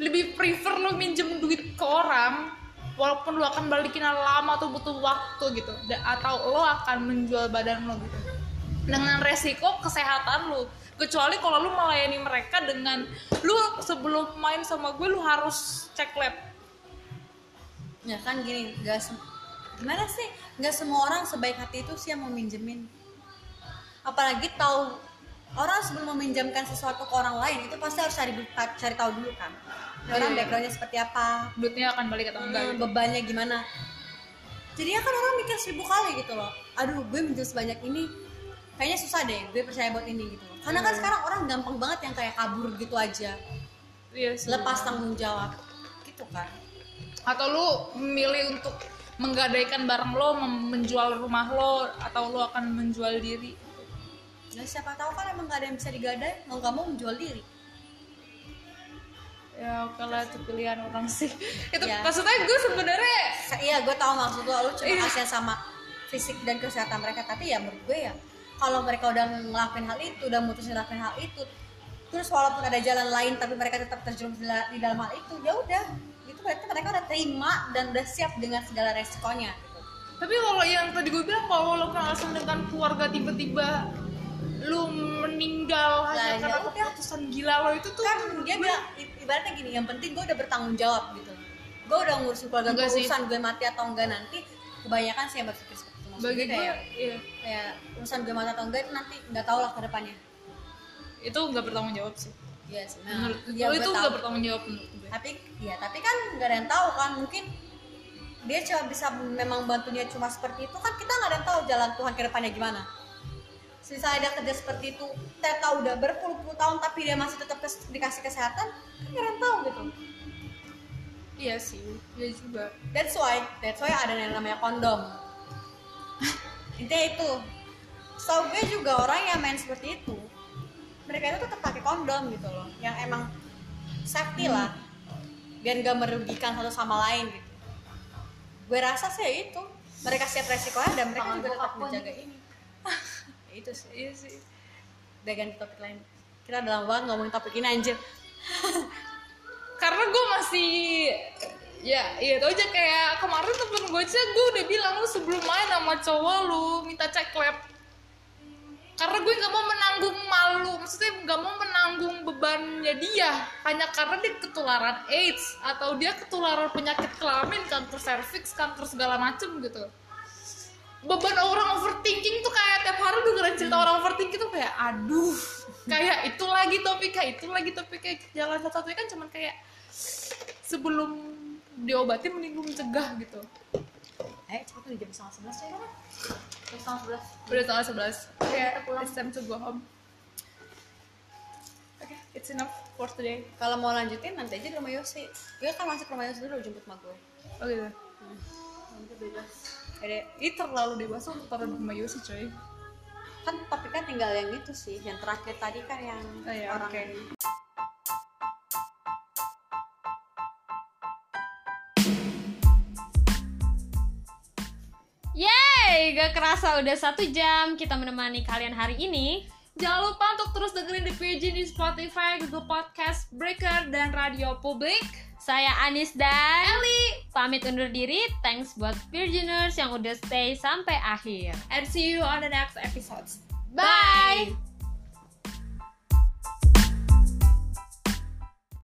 lebih prefer lu minjem duit ke orang walaupun lu akan balikin lama atau butuh waktu gitu. Atau lo akan menjual badan lo gitu. Dengan resiko kesehatan lu. Kecuali kalau lu melayani mereka dengan lu sebelum main sama gue lu harus cek lab. Ya kan gini sem- gimana sih? Nggak semua orang sebaik hati itu sih yang mau minjemin. Apalagi tahu orang sebelum meminjamkan sesuatu ke orang lain itu pasti harus cari cari tahu dulu kan. Ini orang Iya. backgroundnya seperti apa. Duitnya akan balik atau enggak Hmm, gitu. bebannya gimana. Jadinya kan orang mikir seribu kali gitu loh. Aduh gue minjem sebanyak ini kayaknya susah deh gue percaya buat ini gitu. Loh karena kan Hmm. sekarang orang gampang banget yang kayak kabur gitu aja. Iya sih. lepas tanggung jawab. Gitu kan. Atau lu memilih untuk menggadaikan barang lo menjual rumah lo atau lo akan menjual diri ya siapa tahu kan emang gak ada yang bisa digadai. Mau gak mau menjual diri. Ya oke lah itu pilihan orang sih. Itu Ya. maksudnya gue sebenarnya iya gue tahu maksud lo. Lu cuma Iya. kasihan sama fisik dan kesehatan mereka. Tapi ya menurut gue ya kalau mereka udah ngelakuin hal itu udah mutusin ngelakuin hal itu terus walaupun ada jalan lain tapi mereka tetap terjerumus di la- di dalam hal itu ya udah. Itu berarti mereka udah terima dan udah siap dengan segala resikonya. Tapi kalau yang tadi gue bilang kalau lo kan alasan dengan keluarga tiba-tiba lu meninggal hanya karena ya udah. keputusan gila lo itu tuh kan dia bilang ibaratnya gini yang penting gue udah bertanggung jawab gitu. Gue udah ngurusin keluarga gue urusan gue mati atau enggak nanti kebanyakan sih yang berpikir seperti itu. Maksud bagi gue gue kayak, iya, kayak urusan gue mati atau enggak itu nanti nggak tahu lah ke depannya. Itu nggak bertanggung jawab sih. Iya sih. menurut ya, itu nggak bertanggung jawab menurut gue Tapi ya tapi kan nggak ada yang tahu kan mungkin dia cuma bisa memang bantunya cuma seperti itu kan kita nggak ada yang tahu jalan Tuhan ke depannya gimana. Misalnya dia kerja seperti itu, Teta udah berpuluh-puluh tahun tapi dia masih tetap kes- dikasih kesehatan, kan ada yang tahu gitu. iya sih iya juga. That's why that's why ada yang namanya kondom. Intinya itu. So gue juga orang yang main seperti itu mereka itu tetap pakai kondom gitu loh yang emang safety lah. Biar gak merugikan satu sama lain gitu. Gue rasa sih itu. Mereka siap resikonya dan mereka Tangan juga tetap menjaga ini itu sih iya sih. Udah ganti topik lain. Kita udah lama banget ngomongin topik ini anjir. Karena gue masih ya iya tau aja kayak kemarin temen gue aja gue udah bilang lu sebelum main sama cowok lu minta cek lab. Karena gue nggak mau menanggung malu maksudnya nggak mau menanggung bebannya dia. Hanya karena dia ketularan AIDS atau dia ketularan penyakit kelamin kanker cervix kanker segala macem gitu beban orang overthinking tuh kayak tiap hari dengerin cerita orang overthinking tuh kayak aduh kayak itu lagi topiknya itu lagi topiknya jalan satu-satunya. Kan cuman kayak sebelum diobatin mending mencegah gitu. Eh cepet udah jam setengah sebelas ya kan Terus tahun sebelas. Udah tanggal 11 kayak it's time to go home. Oke it's enough for today. Kalau mau lanjutin nanti aja di rumah Yosi gue kan masuk rumah Yosi dulu jemput mak gue. Oh gitu Nanti bebas ada ini terlalu dewasa untuk taruh rumah Yosi coy kan topiknya tinggal yang itu sih yang terakhir tadi kan yang Oh iya, orang oke. ini. Yeay, gak kerasa udah satu jam kita menemani kalian hari ini. Jangan lupa untuk terus dengerin The Virgin di Spotify, Google Podcast, Breaker, dan Radio Publik. Saya Anis dan Eli pamit undur diri. Thanks buat Virginers yang udah stay sampai akhir. And see you on the next episodes. Bye.